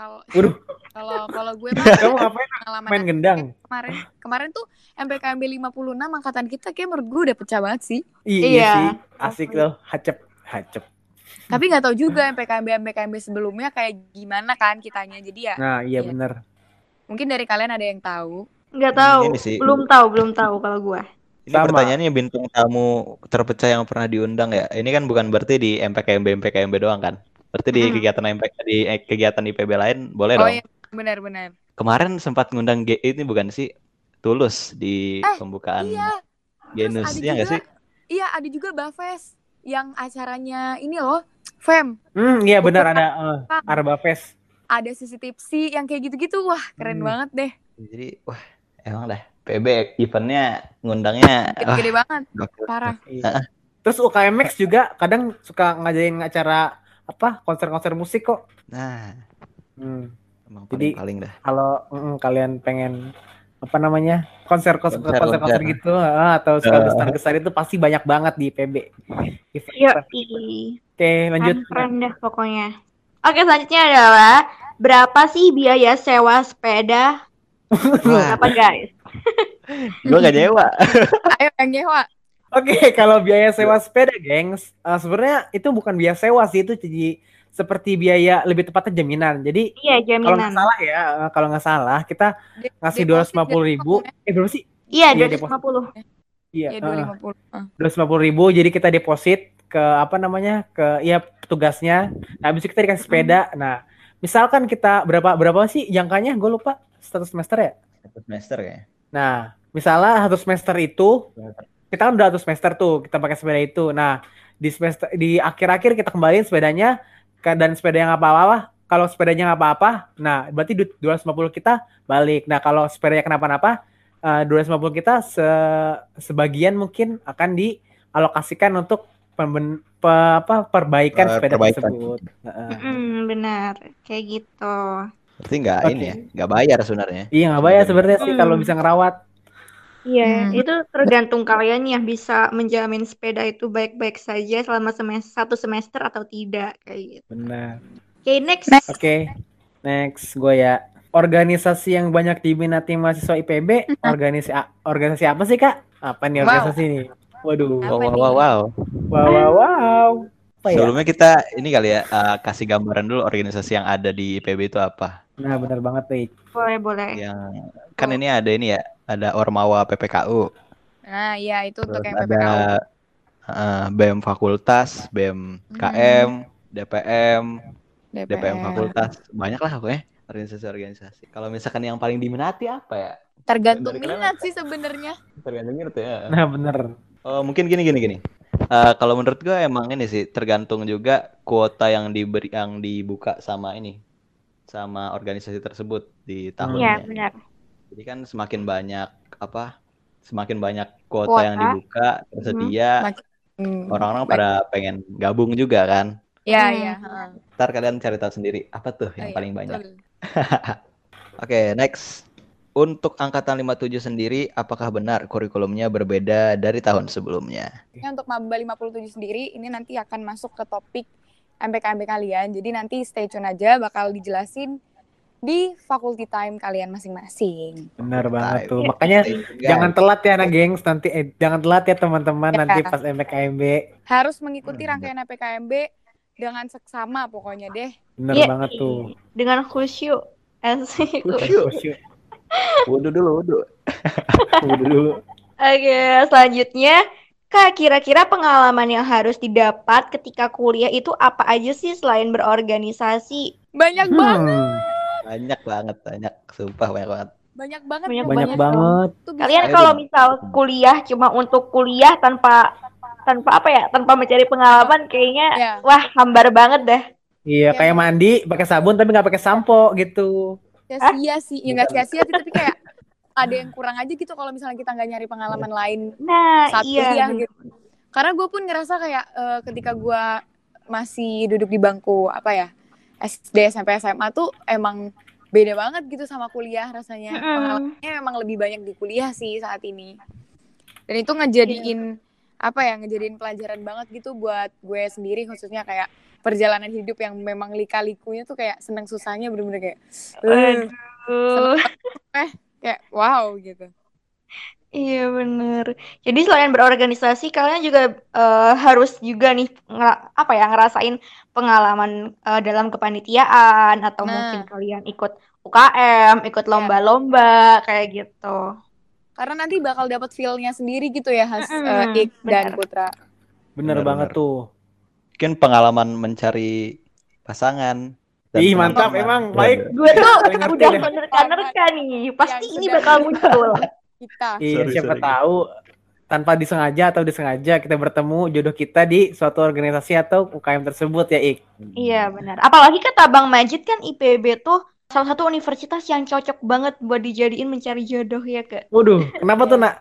Kalau <laughs> kalau kalau gue mah <laughs> Kamu ngapain main gendang? kemarin kemarin tuh MPKMB 56 angkatan kita kayak menurut gue udah pecah banget sih. Iya, Iya. sih, asik tuh, hacep, hacep. Tapi nggak tahu juga MPKMB MPKMB sebelumnya kayak gimana kan kitanya. Jadi ya Nah, iya Iya. bener. mungkin dari kalian ada yang tahu. Nggak tahu. Belum tahu, belum tahu kalau gua. Ini Sama. pertanyaannya bintang tamu terpecah yang pernah diundang ya. Ini kan bukan berarti di MPKMB MPKMB doang kan. Berarti di Hmm. kegiatan di eh, kegiatan IPB lain boleh oh dong. iya, benar-benar. Kemarin sempat ngundang G ini bukan sih Tulus di Eh, pembukaan Iya. Genus ya nggak juga- sih? Iya, ada juga Bafes yang acaranya ini loh, Fem. Hmm, iya benar ada uh, Arba Fest. Ada sisi tipsi yang kayak gitu-gitu. Wah, keren Hmm. banget deh. Jadi wah emang dah PB eventnya ngundangnya wah, Gede-gede banget, gokil. parah. Iya. Terus UKMX juga kadang suka ngajain acara apa konser-konser musik kok. Nah, Hmm. emang Jadi- paling paling dah. Kalau mm, kalian pengen apa namanya konser konser Konser, konser, konser konser. gitu atau suka besar besar itu pasti banyak banget di PB. Event. Oke lanjut. keren dah pokoknya. Oke, selanjutnya adalah berapa sih biaya sewa sepeda? <laughs> Berapa guys? gua gak nyewa. <laughs> Ayo yang nyewa. Oke <laughs> kalau biaya sewa sepeda gengs eh, sebenarnya itu bukan biaya sewa sih itu jadi seperti biaya lebih tepatnya jaminan. Jadi Iya, kalau nggak jaminan. salah ya eh, kalau nggak salah kita De- ngasih dua deposit ratus lima puluh ribu. Eh berapa sih? Iya, Iya, 250. Iya. Ya, eh, 250. Ah. dua ratus lima puluh ribu jadi kita deposit ke apa namanya ke ya petugasnya nah, habis itu kita dikasih sepeda nah misalkan kita berapa berapa sih jangkanya gue lupa satu semester ya Satu semester kayaknya. nah misalnya satu semester itu kita kan udah satu semester tuh kita pakai sepeda itu nah di semester di akhir-akhir kita kembaliin sepedanya ke dan sepeda yang apa-apa kalau sepedanya nggak apa-apa nah berarti du- 250 kita balik nah kalau sepedanya kenapa-napa eh, 250 kita se sebagian mungkin akan dialokasikan untuk pemben, pe- apa perbaikan Eh, sepeda perbaikan. tersebut Heeh. Mm, benar. Kayak gitu. Berarti nggak Oke. ini ya, nggak bayar sebenarnya. iya nggak bayar sebenarnya sih Hmm. kalau bisa ngerawat Iya, Hmm. itu tergantung kalian ya bisa menjamin sepeda itu baik-baik saja selama semester satu semester atau tidak kayak gitu. benar Oke, next. Oke, next gue ya. Organisasi yang banyak diminati mahasiswa IPB, <laughs> organisasi organisasi apa sih kak? Apa nih Wow. organisasi nih? Waduh, Apa Wow, wow, nih? wow, wow. wow, wow, wow. Apa ya? Sebelumnya kita ini kali ya eh, kasih gambaran dulu organisasi yang ada di IPB itu apa. Nah, benar banget nih. Boleh, boleh. Yang kan ini ada ini ya, ada Ormawa PPKU, Nah, iya itu untuk terus yang ada PPKU. eh, BEM Fakultas, BEM KM, DPM, DPM Fakultas, banyak lah pokoknya organisasi-organisasi. Kalau misalkan yang paling diminati apa ya? Tergantung Dari minat sih sebenarnya. Tergantung minat ya. Nah, bener. Oh, mungkin gini gini gini. Eh, kalau menurut gue emang ini sih tergantung juga kuota yang diberi yang dibuka sama ini sama organisasi tersebut di Iya, tahunnya. benar. Jadi kan semakin banyak apa? Semakin banyak kuota, yang Kuota. dibuka tersedia, Hmm. orang-orang pada pengen gabung juga kan. Iya, Hmm. iya. heeh. Ntar kalian cari tahu sendiri apa tuh yang Oh, iya, paling banyak. betul. <laughs> Oke, next. Untuk angkatan 57 sendiri, apakah benar kurikulumnya berbeda dari tahun sebelumnya? Ini untuk Maba 57 sendiri ini nanti akan masuk ke topik MPKMB kalian. Jadi nanti stay tune aja bakal dijelasin di faculty time kalian masing-masing. Benar banget Time. tuh. Makanya Stay tune, guys. jangan telat ya anak gengs nanti eh, jangan telat ya teman-teman Ya. nanti pas MPKMB. Harus mengikuti Hmm, rangkaian MPKMB dengan seksama pokoknya deh. Bener Iya, banget tuh. Dengan khusyuk. Asik. Khusyuk. Wudhu dulu, wudhu. <laughs> Udah dulu. Oke, selanjutnya Kak, kira-kira pengalaman yang harus didapat ketika kuliah itu apa aja sih selain berorganisasi? Banyak banget, Hmm, Banyak banget, banyak. Sumpah banyak banget. banyak banget. Banyak banyak banget Kalian kalau misal kuliah cuma untuk kuliah tanpa tanpa apa ya, tanpa mencari pengalaman kayaknya Ya. wah hambar banget dah. Iya, Ya, kayak mandi pakai sabun tapi nggak pakai sampo gitu. sia-sia sih ya nggak sia-sia sih tapi kayak ada yang kurang aja gitu kalau misalnya kita nggak nyari pengalaman lain Nah, saat iya. kuliah gitu karena gue pun ngerasa kayak eh, ketika gue masih duduk di bangku apa ya SD SMP SMA tuh emang beda banget gitu sama kuliah rasanya. Mm-mm. pengalamannya memang lebih banyak di kuliah sih saat ini. Dan itu ngejadiin apa ya ngejadiin pelajaran banget gitu buat gue sendiri khususnya kayak perjalanan hidup yang memang lika-likunya tuh kayak seneng susahnya bener-bener kayak eh, Aduh. kayak wow gitu Iya bener. Jadi selain berorganisasi, kalian juga eh, harus juga nih apa ya ngerasain pengalaman eh, dalam kepanitiaan atau Nah. mungkin kalian ikut UKM, ikut lomba-lomba kayak gitu. karena nanti bakal dapat feel-nya sendiri gitu ya Has Mm-mm, eh, Ik benar. dan Putra Bener, Bener, banget bener. tuh. Mungkin pengalaman mencari pasangan. dan Ih, mantap emang. Baik. Gue tuh udah menerka-nerka nih, pasti Yang ini bakal muncul. Kita Iya, Sorry, siapa sorry. tahu tanpa disengaja atau disengaja kita bertemu jodoh kita di suatu organisasi atau UKM tersebut ya, Ik. Iya benar. Apalagi kata Bang Majid kan IPB tuh salah satu universitas yang cocok banget buat dijadiin mencari jodoh ya ke. Waduh, <laughs> kenapa tuh, Nak?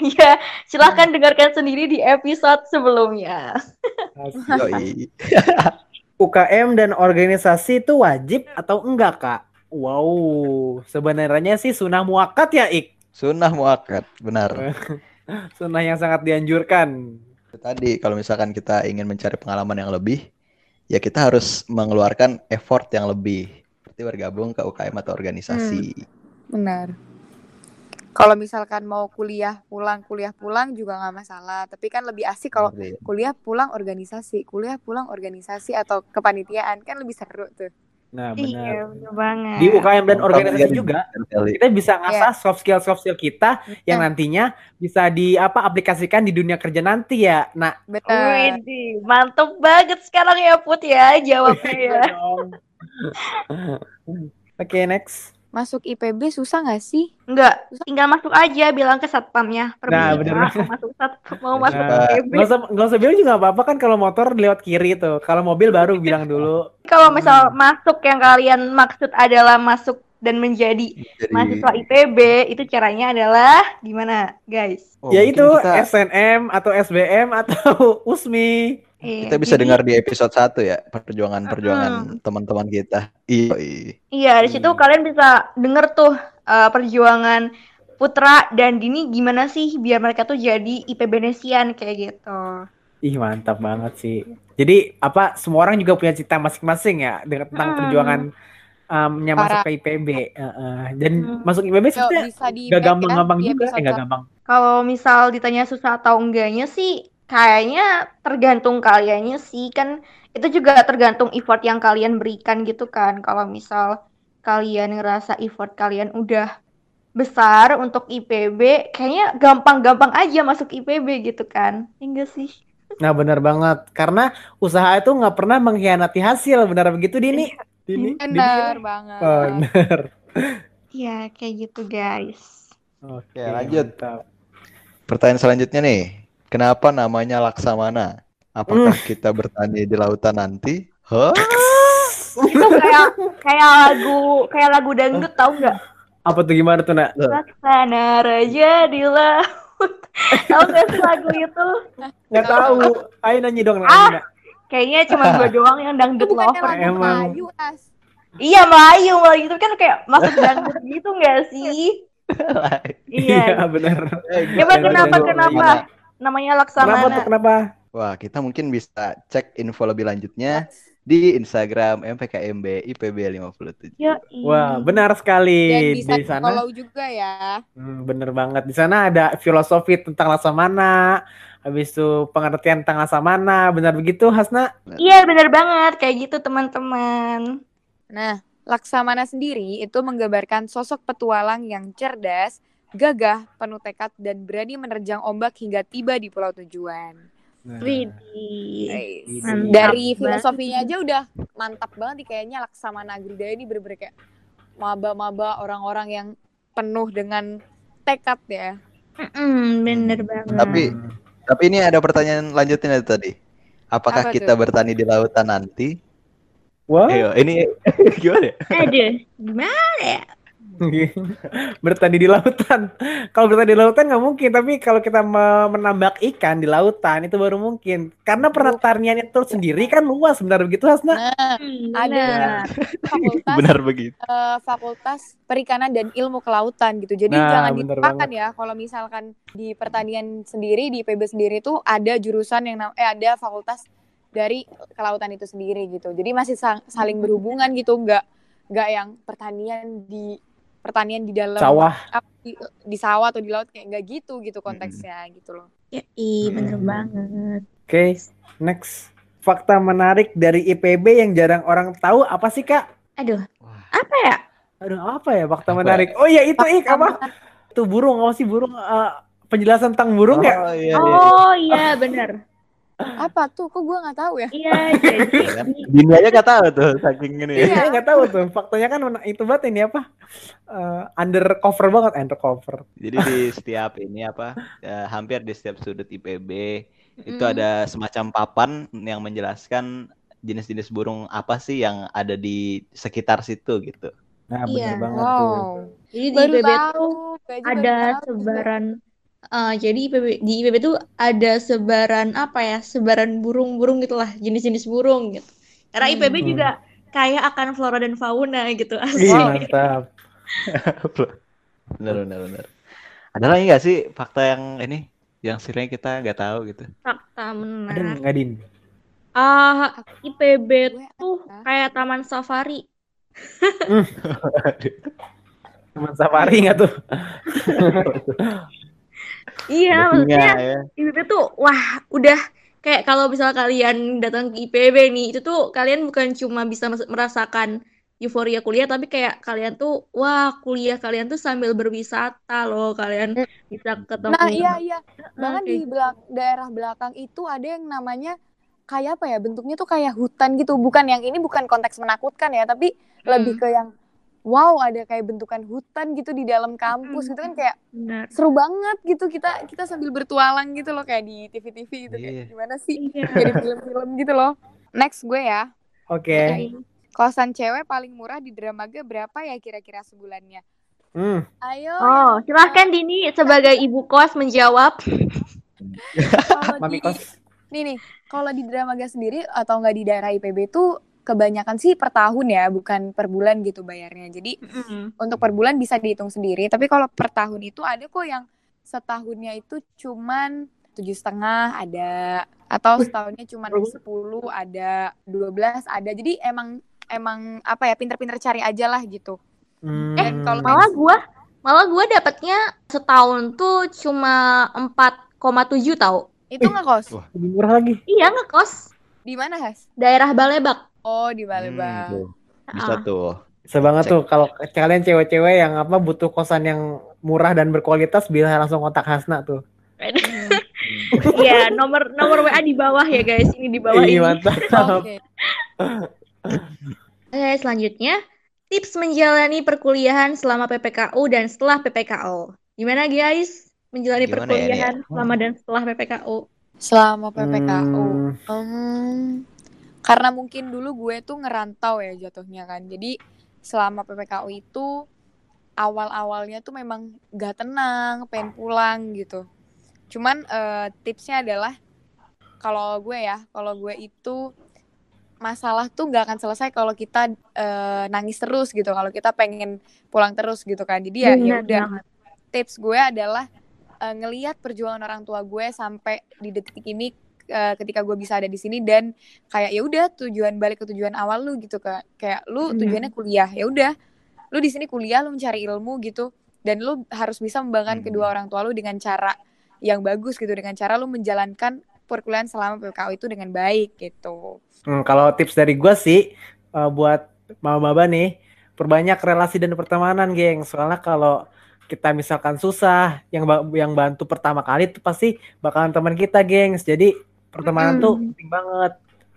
Ya, silahkan dengarkan sendiri di episode sebelumnya. UKM <laughs> dan organisasi itu wajib atau enggak, Kak? Wow, sebenarnya sih sunnah muakat ya, Ik. Sunnah muakat, benar. <laughs> Sunnah yang sangat dianjurkan. Tadi kalau misalkan kita ingin mencari pengalaman yang lebih, ya kita harus mengeluarkan effort yang lebih. Seperti bergabung ke UKM atau organisasi. benar kalau misalkan mau kuliah pulang kuliah pulang juga nggak masalah tapi kan lebih asik kalau itu. kuliah pulang organisasi kuliah pulang organisasi atau kepanitiaan kan lebih seru tuh Nah, Iya, benar. bener banget. Di UKM dan Mantap organisasi kan, juga Kelly. kita bisa ngasah soft skill soft skill kita yang Nah. nantinya bisa di apa aplikasikan di dunia kerja nanti ya. Nah, benar Widih, mantep banget sekarang ya Put ya <laughs> jawabnya ya. <laughs> Oke, next. Masuk IPB susah nggak sih Enggak, tinggal masuk aja bilang ke satpamnya. Nah, Permisi, bener mau masuk sat mau masuk Nah, IPB. nggak usah nggak usah bilang juga apa-apa kan kalau motor lewat kiri tuh. Kalau mobil baru <laughs> bilang dulu. Kalau misal masuk yang kalian maksud adalah masuk dan menjadi Jadi, mahasiswa IPB, itu caranya adalah gimana, guys? oh, ya mungkin itu kita, SNM atau SBM atau <laughs> USMI. Iya, kita bisa jadi- dengar di episode 1 ya, perjuangan-perjuangan teman-teman kita. Iya. Iya, di situ Hmm. kalian bisa denger tuh uh, perjuangan Putra dan Dini gimana sih biar mereka tuh jadi IPB Nesian kayak gitu. Ih, mantap banget sih. Jadi apa semua orang juga punya cita masing-masing ya dengan tentang Hmm. perjuangan um, masuk Para- ke IPB. Heeh. dan Hmm. masuk IPB sebenarnya gak gampang-gampang di juga, eh gak gampang. Kalau misal ditanya susah atau enggaknya sih kayaknya tergantung kaliannya sih kan itu juga tergantung effort yang kalian berikan gitu kan. Kalau misal kalian ngerasa effort kalian udah besar untuk IPB, kayaknya gampang-gampang aja masuk IPB gitu kan. Ya Enggak sih? Nah, benar banget. Karena usaha itu nggak pernah mengkhianati hasil. Benar begitu, Dini? Dini? benar banget benar. Iya, kayak gitu guys. Oke, Oke, lanjut. Pertanyaan selanjutnya nih, kenapa namanya Laksamana? Apakah kita bertani di lautan nanti? Hah? <laughs> Itu kayak kayak lagu kayak lagu dangdut tau nggak? Apa tuh gimana tuh, Nak? Laksana raja di laut. Tahu nggak sih lagu itu? Nggak tahu. Ayo nyanyi dong, Ah. Nak. Kayaknya cuma gue <laughs> doang yang dangdut lover. lagu Emang. Melayu as Iya Melayu, Melayu itu kan kayak masuk dangdut gitu nggak sih? <laughs> Iya, Iya. benar. Coba Lagu kenapa Melayu. kenapa? Namanya Kenapa Laksamana. tuh, kenapa? Wah, kita mungkin bisa cek info lebih lanjutnya di Instagram MPKMB IPB 57. Ya, Wah, benar sekali. dan bisa Di sana follow juga ya Hmm, bener banget. Di sana ada filosofi tentang laksamana, habis itu pengertian tentang laksamana, benar begitu, Hasna? Iya bener banget kayak gitu teman-teman. Nah, Laksamana sendiri itu menggambarkan sosok petualang yang cerdas, gagah, penuh tekad, dan berani menerjang ombak hingga tiba di pulau tujuan. Widih. Guys. Mantap Dari banget. filosofinya aja udah mantap banget nih kayaknya Laksamana Agrida ini bener-bener kayak maba-maba orang-orang yang penuh dengan tekad ya. Mm, bener banget. Tapi tapi ini ada pertanyaan lanjutnya tadi. Apakah Apa kita tuh? bertani di lautan nanti? Wah, Ayo, ini <laughs> gimana ya? Aduh, gimana ya? Bertani di lautan. Kalau bertani di lautan nggak mungkin, tapi kalau kita me- menambak ikan di lautan itu baru mungkin. Karena pertanian itu sendiri kan luas, benar begitu Hasna? Nah, Hmm, ada benar. fakultas Benar begitu. eh, fakultas perikanan dan ilmu kelautan gitu. Jadi Nah, jangan dilupakan ya kalau misalkan di pertanian sendiri di IPB sendiri tuh ada jurusan yang eh ada fakultas dari kelautan itu sendiri gitu. Jadi masih sa- saling berhubungan gitu, nggak nggak yang pertanian di pertanian di dalam Sawah. apa, di, di sawah atau di laut kayak nggak gitu gitu konteksnya gitu loh. Ya, ih, bener Hmm. banget. Oke, next. Fakta menarik dari IPB yang jarang orang tahu apa sih kak? Aduh, Wah. apa ya? Aduh apa ya fakta Apa menarik? Oh iya itu ik apa? Tuh burung apa sih burung? eh, penjelasan tentang burung ya? Oh iya, iya. Oh iya, bener. Apa tuh? Kok gue nggak tahu ya? Iya, jadi Kan? Dini aja gak tahu tuh saking ini ya. Iya, nggak tahu tuh. Faktanya kan itu banget ini apa? Eh, undercover banget, undercover. Jadi di setiap ini apa ya, hampir di setiap sudut IPB itu Mm. ada semacam papan yang menjelaskan jenis-jenis burung apa sih yang ada di sekitar situ gitu. Nah, Iya. bener banget tuh. Wow. Jadi di Baru IPB tahu. tuh ada juga. Eh, jadi IPB, di IPB tuh ada sebaran apa ya? Sebaran burung-burung gitulah, jenis-jenis burung gitu. Karena Hmm. IPB juga kaya akan flora dan fauna gitu. Asli. mantap. <laughs> bener bener bener. Ada lagi nggak sih fakta yang ini yang sekiranya kita nggak tahu gitu? Fakta Ada menarik. nggak Din? Ah, IPB tuh ada. kayak taman safari. <laughs> Teman safari nggak tuh? <laughs> Iya, singa maksudnya ya. IPB tuh wah udah kayak kalau misal kalian datang ke IPB nih itu tuh kalian bukan cuma bisa merasakan euforia kuliah tapi kayak kalian tuh wah kuliah kalian tuh sambil berwisata loh kalian bisa ketemu Nah, iya iya. Bahkan kayak di belak daerah belakang itu ada yang namanya kayak apa ya? Bentuknya tuh kayak hutan gitu. Bukan yang ini bukan konteks menakutkan ya, tapi lebih ke yang wow, ada kayak bentukan hutan gitu di dalam kampus gitu kan kayak benar. seru banget gitu kita kita sambil bertualang gitu loh kayak di TV-TV gitu Iya. kayak gimana sih? Iya. <laughs> Jadi film-film gitu loh. Next gue ya. Oke. Kosan cewek paling murah di Dramaga berapa ya kira-kira sebulannya? Hmm. Ayo. Oh, silahkan Dini sebagai ibu kos menjawab. <laughs> Mami di- kos. Nih nih, kalau di Dramaga sendiri atau nggak di daerah IPB tuh kebanyakan sih per tahun ya, bukan per bulan gitu bayarnya. Jadi untuk per bulan bisa dihitung sendiri. Tapi kalau per tahun itu ada kok yang setahunnya itu cuman tujuh setengah ada, atau setahunnya cuman sepuluh ada, 12 ada. Jadi emang emang apa ya pinter-pinter cari aja lah gitu. Hmm. Dan kalau Malah gua malah gua dapatnya setahun tuh cuma 4,7 tau. Itu nggak kos? Wah. lebih murah lagi. Iya ngekos Di mana Has? daerah Balebak. Oh di Hmm, Palembang. tuh. Bisa Ah. tuh. Bisa banget Cek. tuh kalau kalian cewek-cewek yang apa butuh kosan yang murah dan berkualitas bisa langsung kontak Hasna tuh. Iya, nomor nomor WA di bawah ya guys. Ini di bawah Ih, ini. mantap. <laughs> Oke. Oke, selanjutnya tips menjalani perkuliahan selama PPKU dan setelah PPKU. Gimana guys? Menjalani Gimana ya, perkuliahan Nia? selama dan setelah PPKU. Selama PPKU. Hmm. Hmm, karena mungkin dulu gue tuh ngerantau ya jatuhnya kan. Jadi selama PPKU itu awal-awalnya tuh memang gak tenang, pengen pulang gitu. Cuman eh, tipsnya adalah kalau gue ya, kalau gue itu masalah tuh gak akan selesai kalau kita eh, nangis terus gitu. Kalau kita pengen pulang terus gitu kan. Jadi ya ya udah tips gue adalah eh, ngelihat perjuangan orang tua gue sampai di detik ini eh, ketika gue bisa ada di sini dan kayak ya udah tujuan balik ke tujuan awal lu gitu kayak kayak lu Hmm. tujuannya kuliah ya udah lu di sini kuliah lu mencari ilmu gitu dan lu harus bisa membanggakan Hmm. kedua orang tua lu dengan cara yang bagus gitu dengan cara lu menjalankan perkuliahan selama PKU itu dengan baik gitu. Hmm, kalau tips dari gue sih eh, buat maba-maba nih perbanyak relasi dan pertemanan, geng. Soalnya kalau kita misalkan susah, yang yang bantu pertama kali itu pasti bakalan teman kita, gengs. Jadi pertemanan tuh Mm. penting banget,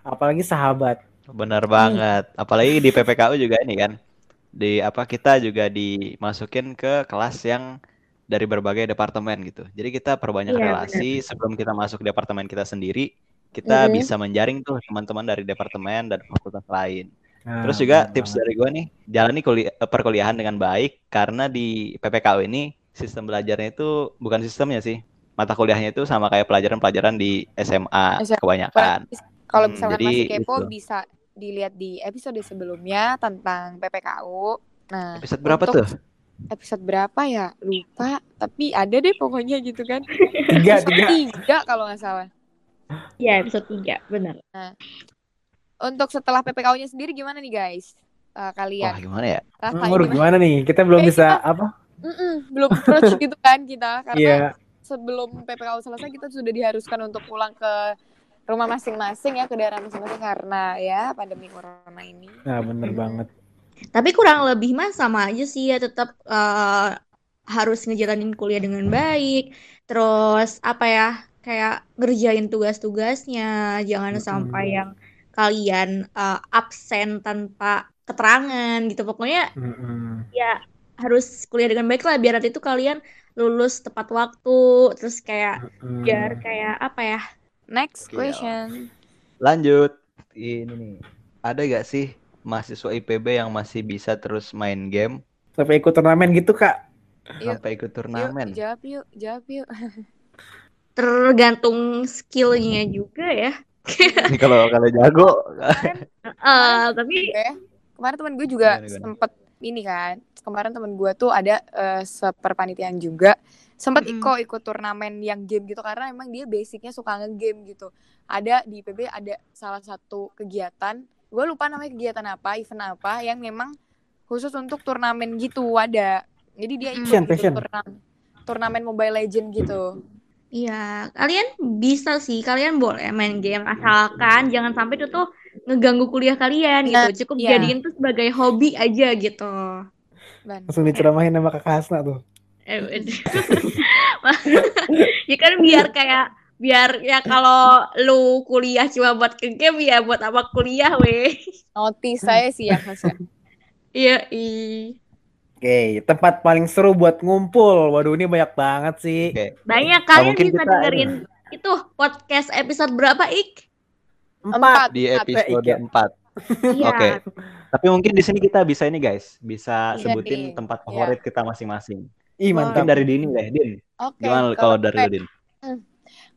apalagi sahabat. Benar banget. Apalagi di PPKU juga ini kan. Di apa kita juga dimasukin ke kelas yang dari berbagai departemen gitu. Jadi kita perbanyak Iya, relasi sebelum kita masuk ke departemen kita sendiri, kita Mhm. bisa menjaring tuh teman-teman dari departemen dan fakultas lain. Nah, Terus juga bener tips banget. dari gue nih, jalani kuliah, perkuliahan dengan baik karena di PPKU ini sistem belajarnya itu bukan sistemnya sih. Mata kuliahnya itu sama kayak pelajaran-pelajaran di SMA SMA. kebanyakan. Kalau Hmm, misalkan jadi masih kepo itu. bisa dilihat di episode sebelumnya tentang PPKU. Nah, Episode berapa untuk tuh? episode berapa ya? Lupa, tapi ada deh pokoknya gitu kan. <laughs> Tiga, tiga. tiga kalau nggak salah. Iya, episode 3, benar. Untuk setelah PPKU-nya sendiri gimana nih guys? Eh, Wah kalian gimana ya? Menurut gimana? gimana nih? Kita belum Eh, bisa kita- apa? Mm-mm, belum approach gitu kan kita karena Iya. Sebelum PPKU selesai kita sudah diharuskan untuk pulang ke rumah masing-masing ya ke daerah masing-masing karena ya pandemi corona ini. Nah, bener banget. Tapi kurang lebih mah sama aja sih ya tetap eh, harus ngejalanin kuliah dengan baik. Terus apa ya? Kayak ngerjain tugas-tugasnya, jangan Mm-mm. sampai yang kalian eh, absen tanpa keterangan gitu. Pokoknya Mm-mm. ya harus kuliah dengan baik lah biar nanti itu kalian lulus tepat waktu. Terus kayak Mm-mm. biar kayak apa ya? Next question. Lanjut. Ini nih. Ada gak sih mahasiswa IPB yang masih bisa terus main game Sampai ikut turnamen gitu, Kak. Yuk, sampai ikut Yuk, turnamen? jawab yuk, jawab yuk. Tergantung skillnya juga ya. <laughs> Kalau kalau jago <laughs> Eh, tapi Gue, kemarin temen gue juga sempet ini kan. Kemarin temen gue tuh ada eh, seperpanitiaan juga. Sempet Mm-mm. Iko ikut turnamen yang game gitu karena emang dia basicnya suka nge-game gitu. Ada di IPB ada salah satu kegiatan. Gue lupa namanya kegiatan apa, event apa yang memang khusus untuk turnamen gitu ada. Jadi dia ikut Passion, gitu, turnamen turnamen Mobile Legend gitu. Iya, kalian bisa sih, kalian boleh main game asalkan jangan sampai itu tuh ngeganggu kuliah kalian Nah, gitu. Cukup iya. jadiin tuh sebagai hobi aja gitu. Langsung diceramahin sama Kakak Hasna tuh. Eh, <laughs> ya kan biar kayak biar ya kalau lu kuliah cuma buat ke game ya buat apa kuliah weh. Notice saya sih ya Mas ya. Iya, ih. Oke, tempat paling seru buat ngumpul. Waduh, ini banyak banget sih. Oke. Banyak kalian bisa kita dengerin itu podcast episode berapa, Ik? Empat. di Empat, episode. 4. Iya. Oke. Tapi mungkin di sini kita bisa ini guys, bisa Iya sebutin nih. tempat Iya. favorit kita masing-masing. Ih. Mungkin mantap. dari Dini deh, Din. Oke, Gimana kalau dari lu, Din?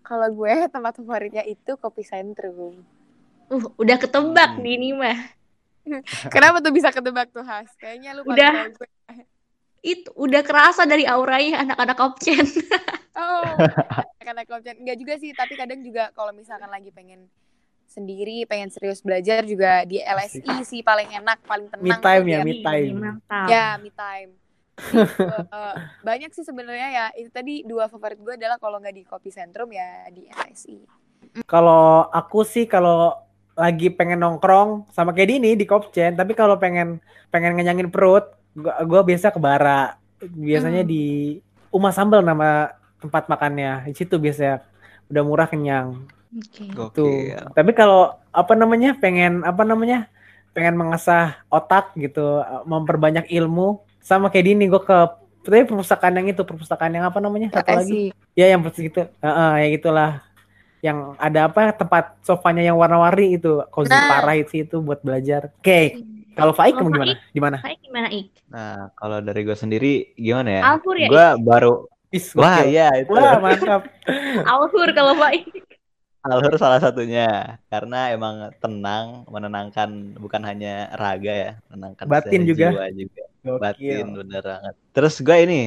Kalau gue tempat favoritnya itu kopi sentrum. Uh, udah ketebak Hmm. di ini mah. <laughs> Kenapa tuh bisa ketebak tuh Has? Kayaknya lu Udah. gue. Itu udah kerasa dari auranya anak-anak option. Oh, <laughs> karena kopjen enggak juga sih, tapi kadang juga kalau misalkan lagi pengen sendiri, pengen serius belajar juga di LSI sih paling enak, paling tenang. Me time tuh ya, dia. me time. Ya, me time. Jadi, <laughs> eh, banyak sih sebenarnya ya. Itu tadi dua favorit gue adalah kalau nggak di kopi sentrum ya di LSI. Kalau aku sih kalau lagi pengen nongkrong sama kayak Dini di Kopchen, tapi kalau pengen pengen ngenyangin perut, gua, gua biasa ke Bara. Biasanya Hmm. di Uma Sambal nama tempat makannya. Di situ biasanya udah murah kenyang. Oke. Tuh. Gokil. Tapi kalau apa namanya? pengen apa namanya? pengen mengasah otak gitu, memperbanyak ilmu sama kayak Dini gua ke tapi perpustakaan yang itu, perpustakaan yang apa namanya? Satu lagi. Ya yang persis gitu. Heeh, ya gitulah. Yang ada apa tempat sofanya yang warna-warni itu, cozy Nah. parah itu itu buat belajar. Oke, kalau Faik kamu gimana? Faik? Di mana? Saya gimana, Ik? Nah, kalau dari gue sendiri gimana ya? Alfur ya, Gue baru Is, Wah, gokil. iya itu. Wah, mantap. <laughs> Alfur kalau Faik. Alur salah satunya karena emang tenang, menenangkan bukan hanya raga ya, menenangkan Batin juga. jiwa juga. Gokil. Batin bener banget. Terus gue ini,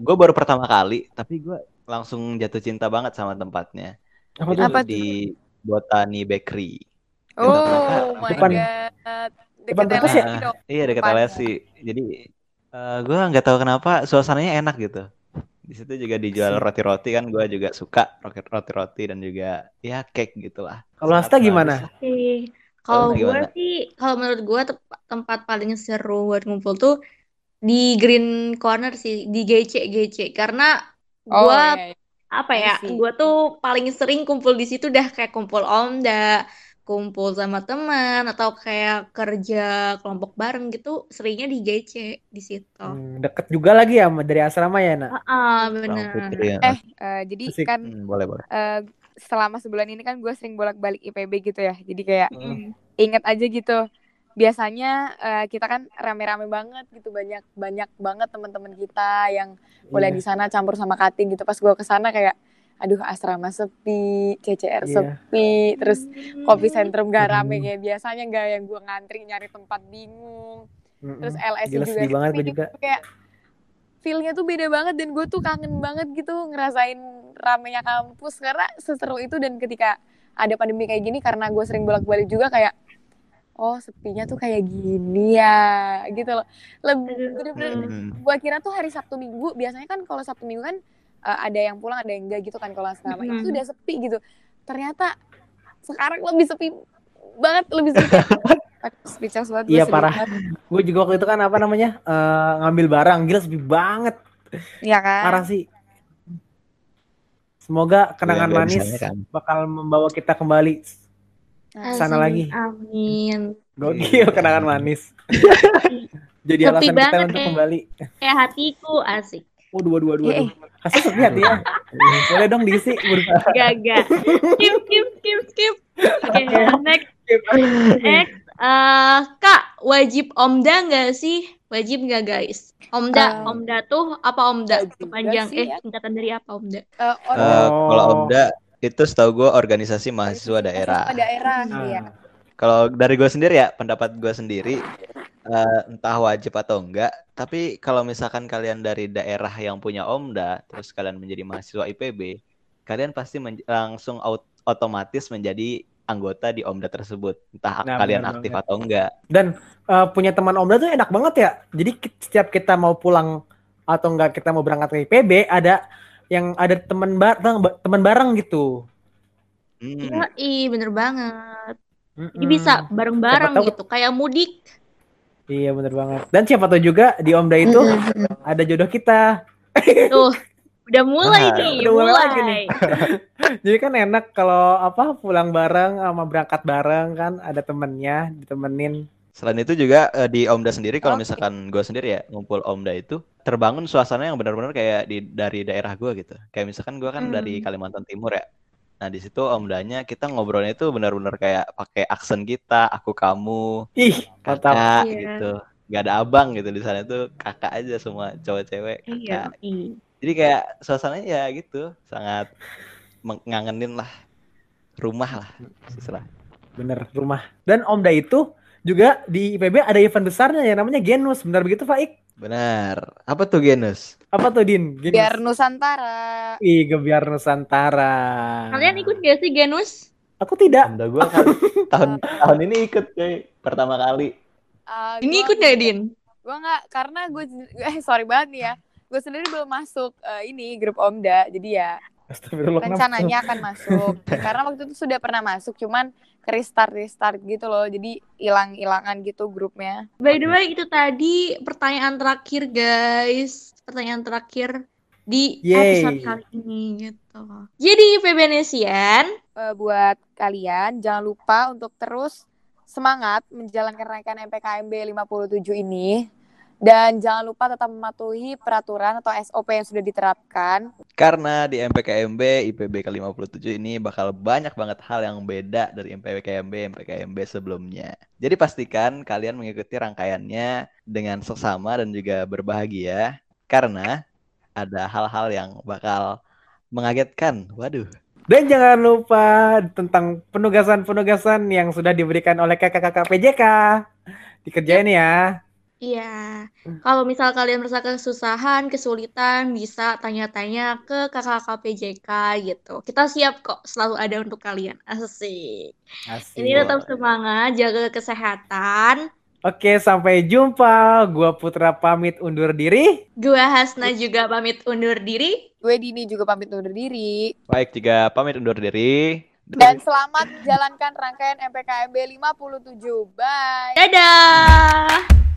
gue baru pertama kali, tapi gue langsung jatuh cinta banget sama tempatnya. Apa Itu? Apa di Botani Bakery. Oh my Depan- god. depan Deket perpus ya? LSI dong. Iya dekat. LSI. Jadi eh gue nggak tahu kenapa suasananya enak gitu. Di situ juga dijual roti-roti kan, gue juga suka roti- roti-roti dan juga ya cake gitulah. Kalau bagus gimana? Kalau gue sih, kalau menurut gue tempat paling seru buat ngumpul tuh di Green Corner sih, di GC GC. Karena Oh, gue iya, iya. apa ya, I see. gue tuh paling sering kumpul di situ dah kayak kumpul omda, kumpul sama teman atau kayak kerja kelompok bareng gitu, seringnya di GC di situ. Hmm, deket juga lagi ya sama- dari asrama ya, Nak? Ah, Bang bener. Putri ya. Eh, eh, jadi Asik. kan Hmm, boleh boleh. eh, selama sebulan ini kan gue sering bolak-balik IPB gitu ya. Jadi kayak Hmm. inget aja gitu biasanya eh, kita kan rame-rame banget gitu banyak banyak banget teman-teman kita yang kuliah Iya. di sana campur sama kating gitu pas gue ke sana kayak aduh asrama sepi CCR Iya. sepi terus kopi sentrum gak rame Hmm. kayak biasanya gak yang gue ngantri nyari tempat bingung Mm-mm. terus LS Gila, juga banget sepi gue juga. kayak feelnya tuh beda banget dan gue tuh kangen banget gitu ngerasain ramenya kampus karena seseru itu dan ketika ada pandemi kayak gini karena gue sering bolak-balik juga kayak oh sepinya tuh kayak gini ya gitu loh lebih bener-bener Hmm. gue kira tuh hari Sabtu Minggu biasanya kan kalau Sabtu Minggu kan uh, ada yang pulang ada yang enggak gitu kan kalau asrama Mhm. itu udah sepi gitu ternyata sekarang lebih sepi banget lebih sepi <laughs> speechless banget Iya, parah. Gue juga waktu itu kan apa namanya eh, ngambil barang, gila sepi banget, Iya kan parah sih. Semoga kenangan Nggak manis kan. bakal membawa kita kembali sana lagi. Amin. Gokil kenangan manis. <laughs> Jadi Sepi alasan kita banget, untuk eh. kembali. Kayak hatiku asik. Waduh, waduh, waduh, Eh, waduh. Kasih sepi hati ya. Boleh dong diisi. Gaga. Skip, skip, skip, skip. Oke, next. Next. Eh, Kak, wajib omda nggak sih? Wajib nggak guys? Omda, Eh, omda tuh apa omda? sih eh ya? singkatan dari apa omda? Eh, Eh, orang kalau Omda itu setahu gue organisasi mahasiswa daerah. mahasiswa daerah Ah. iya Kalau dari gue sendiri ya, pendapat gue sendiri, eh, entah wajib atau enggak, tapi kalau misalkan kalian dari daerah yang punya Omda, terus kalian menjadi mahasiswa IPB, kalian pasti men- langsung aut- otomatis menjadi anggota di Omda tersebut, entah Nah, kalian benar aktif banget. atau enggak. Dan eh, punya teman Omda tuh enak banget ya. Jadi setiap kita mau pulang atau enggak kita mau berangkat ke IPB ada yang ada teman bareng teman bareng gitu. Hmm. Iya, ih bener banget. Jadi Mm-mm. bisa bareng-bareng gitu, kayak mudik. Iya bener banget. Dan siapa tahu juga di Omda itu ada jodoh kita. Tuh, udah mulai Nah, nih, udah mulai mulai. lagi nih. <laughs> Jadi kan enak kalau apa pulang bareng sama berangkat bareng kan ada temennya ditemenin. Selain itu juga eh, di Omda sendiri, kalau Oke. misalkan gue sendiri ya ngumpul Omda itu terbangun suasana yang benar-benar kayak di dari daerah gue gitu. Kayak misalkan gue kan dari Hmm. Kalimantan Timur ya. Nah di situ Omdanya kita ngobrolnya itu benar-benar kayak pakai aksen kita, aku kamu, Ih, kakak Iya. gitu. Gak ada abang gitu di sana tuh kakak aja semua cowok cewek Iya, ih. Jadi kayak suasananya ya gitu sangat mengangenin lah rumah lah seserah. Bener rumah. Dan Omda itu juga di IPB ada event besarnya yang namanya Genus. Benar begitu Faik? Benar. Apa tuh Genus? Apa tuh Din? Genus. biar Nusantara Ih, Gebiar Nusantara. Kalian ikut gak sih Genus? Aku tidak. Omda gue kan <laughs> tahun tahun ini ikut cuy pertama kali. Ah, Ini gua- ikut gak, Din? gue nggak karena gue <laughs> eh sorry banget nih ya gue sendiri belum masuk eh, ini grup Omda jadi ya rencananya akan masuk <laughs> karena waktu itu sudah pernah masuk cuman restart restart gitu loh jadi hilang hilangan gitu grupnya By the way, itu tadi pertanyaan terakhir, guys. Pertanyaan terakhir di Yeay. episode kali ini gitu. Jadi Febenesian, Eh, buat kalian jangan lupa untuk terus semangat menjalankan rangkaian MPKMB 57 ini dan jangan lupa tetap mematuhi peraturan atau SOP yang sudah diterapkan Karena di MPKMB IPB ke-57 ini bakal banyak banget hal yang beda dari MPKMB MPKMB sebelumnya. Jadi pastikan kalian mengikuti rangkaiannya dengan seksama dan juga berbahagia karena ada hal-hal yang bakal mengagetkan. Waduh. Dan jangan lupa tentang penugasan-penugasan yang sudah diberikan oleh kakak-kakak PJK. Dikerjain ya. Iya, kalau misal kalian merasa kesusahan, kesulitan, bisa tanya-tanya ke kakak PJK gitu. Kita siap kok, selalu ada untuk kalian. Asik. Asik. Ini tetap semangat, jaga kesehatan. Oke, sampai jumpa. Gua Putra pamit undur diri. Gua Hasna juga pamit undur diri. gue Dini juga pamit undur diri Baik, juga pamit undur diri. dan selamat menjalankan rangkaian MPKMB 57 bye Dadah!